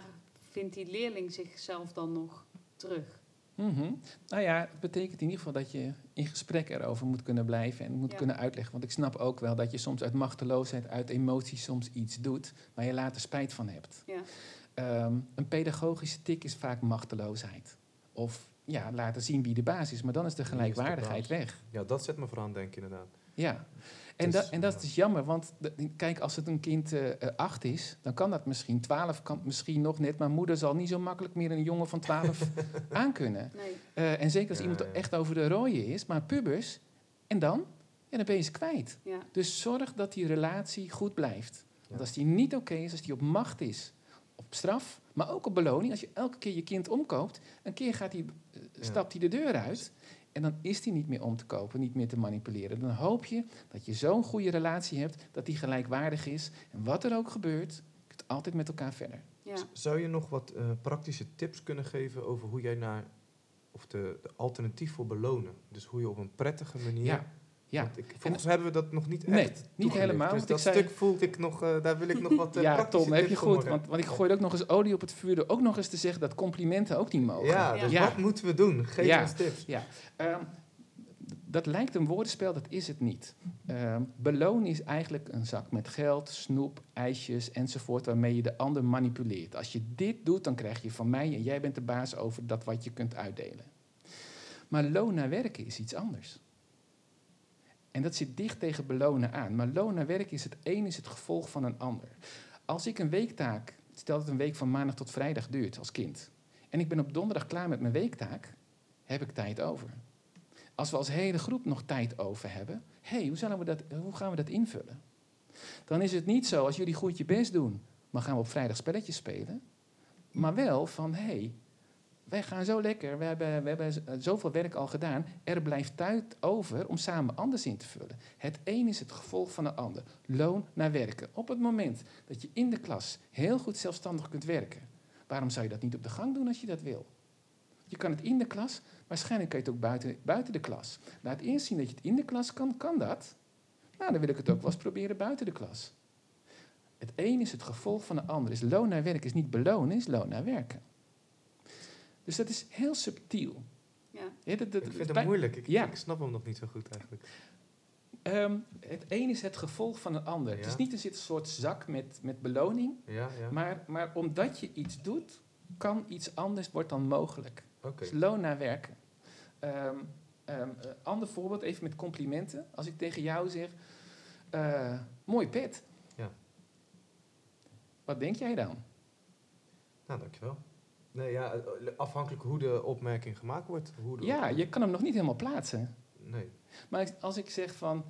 vindt die leerling zichzelf dan nog terug? Mhm. Nou ja, het betekent in ieder geval dat je in gesprek erover moet kunnen blijven en moet Ja. kunnen uitleggen. Want ik snap ook wel dat je soms uit machteloosheid, uit emotie soms iets doet waar je later spijt van hebt. Ja, Ehm, een pedagogische tik is vaak machteloosheid. Of ja, laten zien wie de baas is, maar dan is de Wie is de gelijkwaardigheid weg. Ja, dat zet me vooral aan denken inderdaad. Ja, en, Dus, dat, en dat ja. is dus jammer, want kijk, als het een kind eh, eh, acht is, dan kan dat misschien. Twaalf kan misschien nog net, maar moeder zal niet zo makkelijk meer een jongen van twaalf aankunnen. nee. Eh, en zeker als Ja, iemand ja. echt over de rooien is, maar pubers, en dan? Ja, dan ben je ze kwijt. Ja, Dus zorg dat die relatie goed blijft. Want als die niet oké is, als die op macht is, op straf, maar ook op beloning, als je elke keer je kind omkoopt, een keer gaat die, Ja. Stapt hij de deur uit. En dan is die niet meer om te kopen, niet meer te manipuleren. Dan hoop je dat je zo'n goede relatie hebt, dat die gelijkwaardig is. En wat er ook gebeurt, je kunt altijd met elkaar verder. ja. Zou je nog wat eh, praktische tips kunnen geven over hoe jij naar, of de, de alternatief voor belonen? Dus hoe je op een prettige manier. Ja, ja. Ik, volgens mij hebben we dat nog niet Nee, echt. niet toegelicht. helemaal, Dus dat ik zei- stuk voelde ik nog, eh, daar wil ik nog wat. eh, ja, Tom, heb je goed. Want, want ik gooi ook nog eens olie op het vuur door ook nog eens te zeggen dat complimenten ook niet mogen. Ja, Ja. dus Ja. wat moeten we doen? Geef Ja. ons tips. Ehm, dat lijkt een woordenspel, dat is het niet. Ehm beloon is eigenlijk een zak met geld, snoep, ijsjes enzovoort, waarmee je de ander manipuleert. Als je dit doet, dan krijg je van mij en jij bent de baas over dat wat je kunt uitdelen. Maar loon naar werken is iets anders. En dat zit dicht tegen belonen aan. Maar loon naar werk is het een is het gevolg van een ander. Als ik een weektaak, stel dat het een week van maandag tot vrijdag duurt als kind. En ik ben op donderdag klaar met mijn weektaak, heb ik tijd over. Als we als hele groep nog tijd over hebben, hey, hoe, we dat, hoe gaan we dat invullen? Dan is het niet zo, als jullie goed je best doen, maar gaan we op vrijdag spelletjes spelen. Maar wel van, hé, hey, wij gaan zo lekker, we hebben, we hebben zoveel werk al gedaan. Er blijft tijd over om samen anders in te vullen. Het een is het gevolg van het ander. Loon naar werken. Op het moment dat je in de klas heel goed zelfstandig kunt werken, waarom zou je dat niet op de gang doen als je dat wil? Je kan het in de klas, waarschijnlijk kan je het ook buiten, buiten de klas. Laat eerst zien dat je het in de klas kan, kan dat. Nou, dan wil ik het ook wel eens proberen buiten de klas. Het een is het gevolg van het ander. Is loon naar werken is niet belonen, is loon naar werken. Dus dat is heel subtiel. Ja. Ja, dat, dat, ik vind het moeilijk. Ik, ja. ik, snap hem nog niet zo goed eigenlijk. Um, het een is het gevolg van het ander. Ja. Het is niet een soort zak met, met beloning. Ja, maar, maar omdat je iets doet, kan iets anders wordt dan mogelijk. Okay. Dus loon naar werken. Um, um, ander voorbeeld, even met complimenten. Als ik tegen jou zeg, uh, mooi pet. Ja. Wat denk jij dan? Nou, dankjewel. Nee, ja, afhankelijk hoe de opmerking gemaakt wordt. Hoe ja, je kan hem nog niet helemaal plaatsen. Nee. Maar als ik zeg van,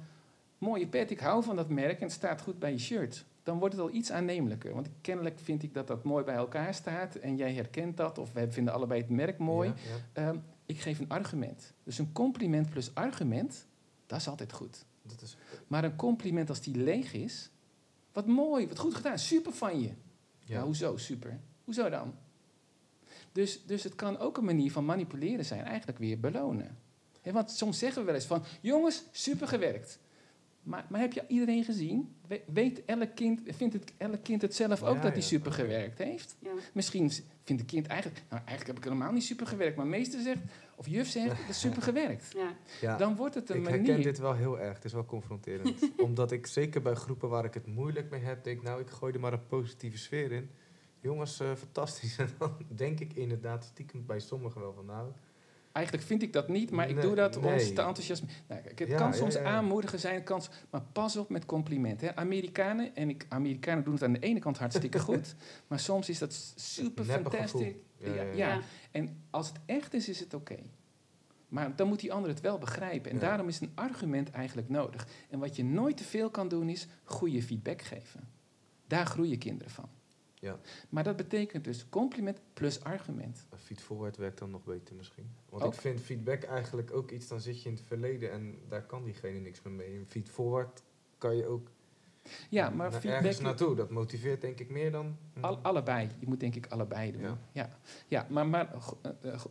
mooie pet, ik hou van dat merk en het staat goed bij je shirt, dan wordt het al iets aannemelijker. Want kennelijk vind ik dat dat mooi bij elkaar staat en jij herkent dat, of wij vinden allebei het merk mooi. Ja, ja. Um, ik geef een argument. Dus een compliment plus argument, dat is altijd goed. Dat is... Maar een compliment als die leeg is, wat mooi, wat goed gedaan, super van je. Ja, ja hoezo super? Hoezo dan? Dus, dus het kan ook een manier van manipuleren zijn, eigenlijk weer belonen. He, want soms zeggen we wel eens van, jongens, super gewerkt. Maar, maar heb je iedereen gezien? Weet elk kind, vindt het, elk kind het zelf ook dat hij super gewerkt heeft? Ja. Misschien vindt het kind eigenlijk, nou eigenlijk heb ik helemaal niet super gewerkt. Maar meester zegt, of juf zegt, dat is super gewerkt. Ja. Dan wordt het een ik manier... Ik herken dit wel heel erg, het is wel confronterend. Omdat ik zeker bij groepen waar ik het moeilijk mee heb, denk nou ik gooi er maar een positieve sfeer in. Jongens, uh, fantastisch. En dan denk ik inderdaad stiekem bij sommigen wel van nou... Eigenlijk vind ik dat niet, maar ik doe dat om te enthousiasme. Nou, het ja, kan soms ja, ja. aanmoedigen zijn, kan, maar pas op met complimenten. Amerikanen, en ik, Amerikanen doen het aan de ene kant hartstikke goed, maar soms is dat super fantastisch. Ja, En als het echt is, is het oké. Okay. Maar dan moet die ander het wel begrijpen. En daarom is een argument eigenlijk nodig. En wat je nooit te veel kan doen, is goede feedback geven. Daar groeien kinderen van. Ja. Maar dat betekent dus compliment plus argument. Feedforward werkt dan nog beter misschien. Want ook. ik vind feedback eigenlijk ook iets, dan zit je in het verleden en daar kan diegene niks meer mee. Feedforward kan je ook ja, maar feedback... ergens naartoe. Dat motiveert denk ik meer dan... Al, allebei. Je moet denk ik allebei doen. Ja, ja. ja maar, maar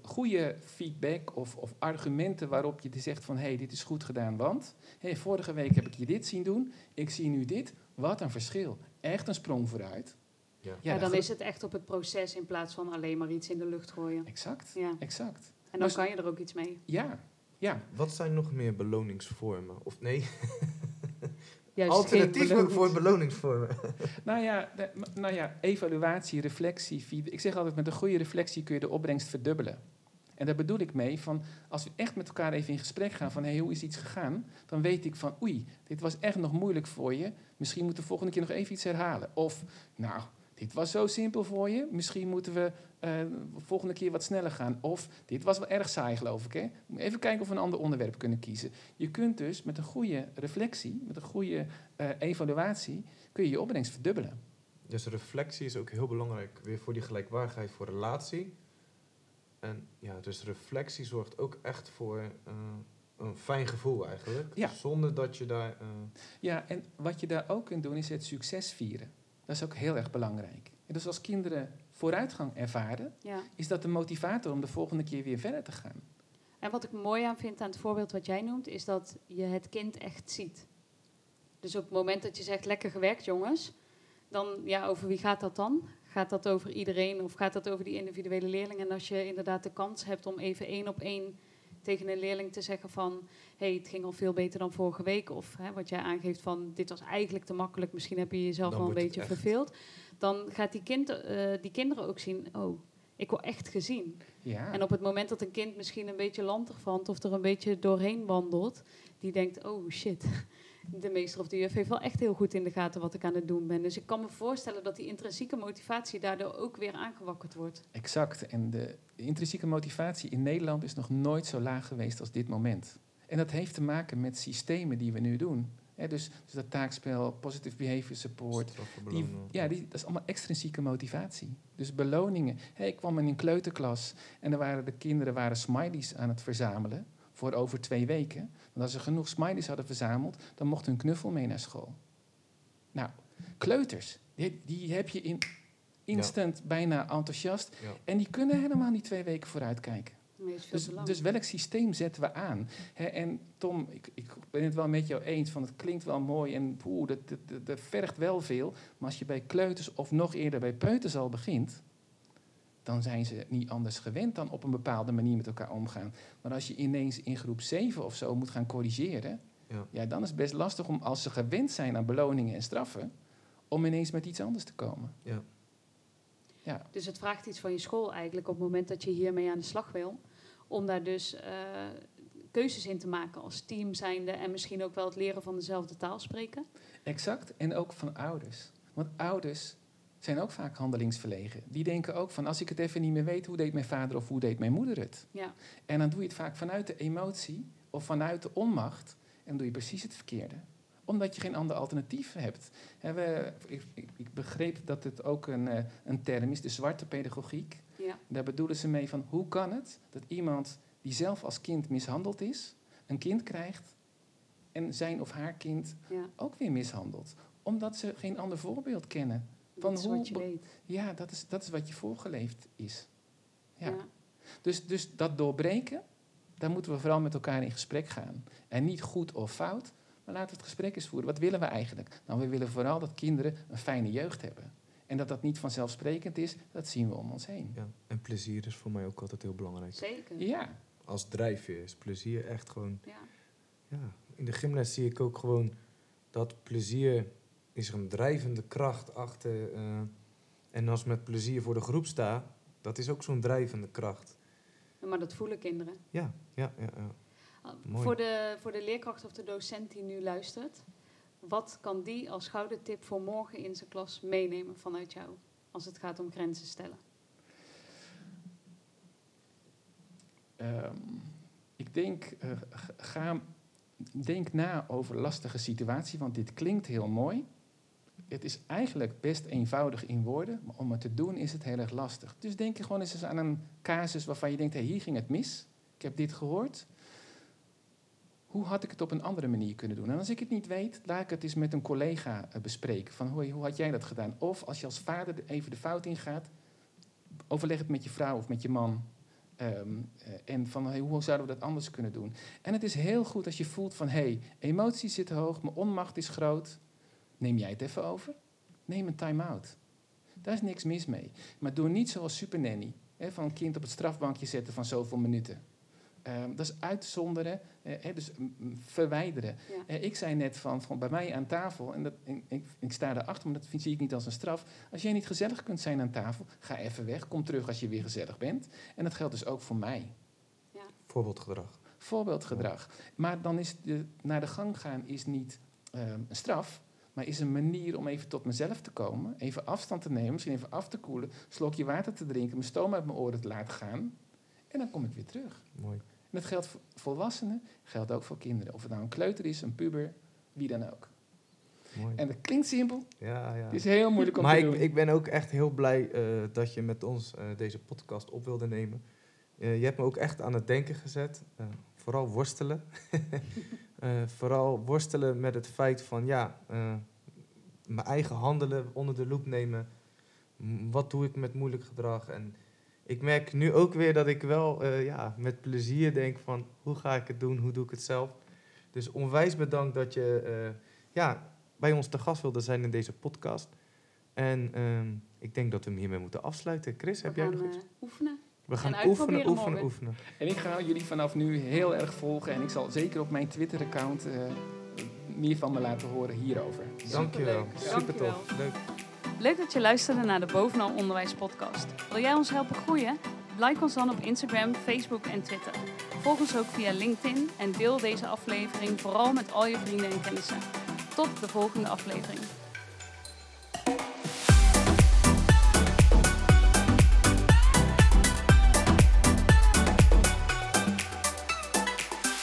goede feedback of, of argumenten waarop je zegt van... hé, hey, dit is goed gedaan, want... Hey, vorige week heb ik je dit zien doen, ik zie nu dit. Wat een verschil. Echt een sprong vooruit. Ja, ja dan is het echt op het proces in plaats van alleen maar iets in de lucht gooien. Exact, ja. exact. En dan kan je er ook iets mee. Ja, ja. Wat zijn nog meer beloningsvormen? Of nee... Juist Alternatieven voor beloningsvormen. nou, ja, de, nou ja, evaluatie, reflectie. Ik zeg altijd, met een goede reflectie kun je de opbrengst verdubbelen. En daar bedoel ik mee van, als we echt met elkaar even in gesprek gaan van, hey, hoe is iets gegaan? Dan weet ik van, oei, dit was echt nog moeilijk voor je. Misschien moeten we volgende keer nog even iets herhalen. Of, nou, dit was zo simpel voor je. Misschien moeten we uh, volgende keer wat sneller gaan. Of dit was wel erg saai, geloof ik. Hè? Even kijken of we een ander onderwerp kunnen kiezen. Je kunt dus met een goede reflectie, met een goede uh, evaluatie, kun je je opbrengst verdubbelen. Dus reflectie is ook heel belangrijk weer voor die gelijkwaardigheid voor relatie. En ja, dus reflectie zorgt ook echt voor uh, een fijn gevoel eigenlijk. Ja. Zonder dat je daar. Ja, en wat je daar ook kunt doen is het succes vieren. Dat is ook heel erg belangrijk. En dus als kinderen vooruitgang ervaren, ja. is dat de motivator om de volgende keer weer verder te gaan. En wat ik mooi aan vind aan het voorbeeld wat jij noemt, is dat je het kind echt ziet. Dus op het moment dat je zegt, lekker gewerkt jongens, dan, ja, over wie gaat dat dan? Gaat dat over iedereen of gaat dat over die individuele leerling? En als je inderdaad de kans hebt om even één op één tegen een leerling te zeggen van... hey, het ging al veel beter dan vorige week. Of hè, wat jij aangeeft van, dit was eigenlijk te makkelijk. Misschien heb je jezelf wel een beetje verveeld. Dan gaat die, kind, uh, die kinderen ook zien... oh, ik word echt gezien. Ja. En op het moment dat een kind misschien een beetje lantig vond... of er een beetje doorheen wandelt... die denkt, oh shit, de meester of de juf heeft wel echt heel goed in de gaten wat ik aan het doen ben. Dus ik kan me voorstellen dat die intrinsieke motivatie daardoor ook weer aangewakkerd wordt. Exact. En de intrinsieke motivatie in Nederland is nog nooit zo laag geweest als dit moment. En dat heeft te maken met systemen die we nu doen. Hè, dus, dus dat taakspel, positive behavior support. Die, ja, die, dat is allemaal extrinsieke motivatie. Dus beloningen. Hè, ik kwam in een kleuterklas en er waren de kinderen waren smileys aan het verzamelen voor over twee weken. Want als ze genoeg smileys hadden verzameld, dan mocht hun knuffel mee naar school. Nou, kleuters, die, die heb je in instant bijna enthousiast. Ja. En die kunnen helemaal niet twee weken vooruitkijken. Dus, dus welk systeem zetten we aan? Hè, en Tom, ik, ik ben het wel met jou eens, van het klinkt wel mooi en poeh, dat, dat, dat, dat vergt wel veel. Maar als je bij kleuters of nog eerder bij peuters al begint, dan zijn ze niet anders gewend dan op een bepaalde manier met elkaar omgaan. Maar als je ineens in groep 7 of zo moet gaan corrigeren, Ja. ja, dan is het best lastig om, als ze gewend zijn aan beloningen en straffen, om ineens met iets anders te komen. Ja. Ja, Dus het vraagt iets van je school eigenlijk op het moment dat je hiermee aan de slag wil. Om daar dus eh, keuzes in te maken als team zijnde en misschien ook wel het leren van dezelfde taal spreken. Exact, en ook van ouders. Want ouders zijn ook vaak handelingsverlegen. Die denken ook van, als ik het even niet meer weet, hoe deed mijn vader of hoe deed mijn moeder het? Ja, En dan doe je het vaak vanuit de emotie of vanuit de onmacht. En doe je precies het verkeerde. Omdat je geen ander alternatief hebt. We, ik, ik, begreep dat het ook een, eh, een term is, de zwarte pedagogiek. ja, Daar bedoelen ze mee van, hoe kan het dat iemand die zelf als kind mishandeld is, een kind krijgt en zijn of haar kind ja. ook weer mishandeld. Omdat ze geen ander voorbeeld kennen. Van dat is hoe wat je weet. Ja, dat is, dat is wat je voorgeleefd is. Ja. Ja. Dus, dus dat doorbreken, daar moeten we vooral met elkaar in gesprek gaan. En niet goed of fout, maar laten we het gesprek eens voeren. Wat willen we eigenlijk? Nou, we willen vooral dat kinderen een fijne jeugd hebben. En dat dat niet vanzelfsprekend is, dat zien we om ons heen. Ja. En plezier is voor mij ook altijd heel belangrijk. Zeker. Ja, Als drijfveer is plezier echt gewoon... Ja. Ja, in de gymles zie ik ook gewoon dat plezier is er een drijvende kracht achter. eh, en als met plezier voor de groep sta, dat is ook zo'n drijvende kracht. Maar dat voelen kinderen. Ja, ja, ja. ja. Ah, Mooi. Voor de, voor de leerkracht of de docent die nu luistert, wat kan die als gouden tip voor morgen in zijn klas meenemen vanuit jou? Als het gaat om grenzen stellen. Ehm, ik denk, eh, ga, denk na over lastige situatie, want dit klinkt heel mooi. Het is eigenlijk best eenvoudig in woorden, maar om het te doen is het heel erg lastig. Dus denk je gewoon eens aan een casus waarvan je denkt, hey, hier ging het mis. Ik heb dit gehoord. Hoe had ik het op een andere manier kunnen doen? En als ik het niet weet, laat ik het eens met een collega eh, bespreken. Van, hoe, hoe had jij dat gedaan? Of als je als vader de- even de fout ingaat, overleg het met je vrouw of met je man. Ehm, eh, en van hey, hoe zouden we dat anders kunnen doen? En het is heel goed als je voelt van hé, hey, emoties zitten hoog, mijn onmacht is groot. Neem jij het even over? Neem een time-out. Daar is niks mis mee. Maar doe niet zoals Super Nanny. Hè, van een kind op het strafbankje zetten van zoveel minuten. Ehm, dat is uitzonderen, eh, hè, dus verwijderen. Ja. Eh, ik zei net van, van bij mij aan tafel, en dat, ik, ik, ik sta daarachter, maar dat vind, zie ik niet als een straf. Als jij niet gezellig kunt zijn aan tafel, ga even weg. Kom terug als je weer gezellig bent. En dat geldt dus ook voor mij. Voorbeeldgedrag. Voorbeeldgedrag. Maar dan is de, naar de gang gaan is niet ehm, een straf, maar is een manier om even tot mezelf te komen. Even afstand te nemen, misschien even af te koelen, een slokje water te drinken, mijn stoom uit mijn oren te laten gaan. En dan kom ik weer terug. Mooi. En dat geldt voor volwassenen, geldt ook voor kinderen. Of het nou een kleuter is, een puber, wie dan ook. Mooi. En dat klinkt simpel, ja, ja. het is heel moeilijk om maar te ik, doen. ik ben ook echt heel blij eh, dat je met ons eh, deze podcast op wilde nemen. Eh, je hebt me ook echt aan het denken gezet. Vooral worstelen. Eh, vooral worstelen met het feit van ja, eh, mijn eigen handelen onder de loep nemen. Wat doe ik met moeilijk gedrag? En ik merk nu ook weer dat ik wel eh, ja, met plezier denk van hoe ga ik het doen, hoe doe ik het zelf. Dus onwijs bedankt dat je ja, bij ons te gast wilde zijn in deze podcast. En ehm, ik denk dat we hem hiermee moeten afsluiten. Chris, We heb jij nog iets? oefenen. We gaan en oefenen, oefenen, morgen. oefenen. En ik ga jullie vanaf nu heel erg volgen en ik zal zeker op mijn Twitter-account eh, meer van me laten horen hierover. Dankjewel. Superleuk. Super tof. Leuk. Leuk dat je luisterde naar de Bovenal Onderwijs podcast. Wil jij ons helpen groeien? Like ons dan op Instagram, Facebook en Twitter. Volg ons ook via LinkedIn en deel deze aflevering vooral met al je vrienden en kennissen. Tot de volgende aflevering.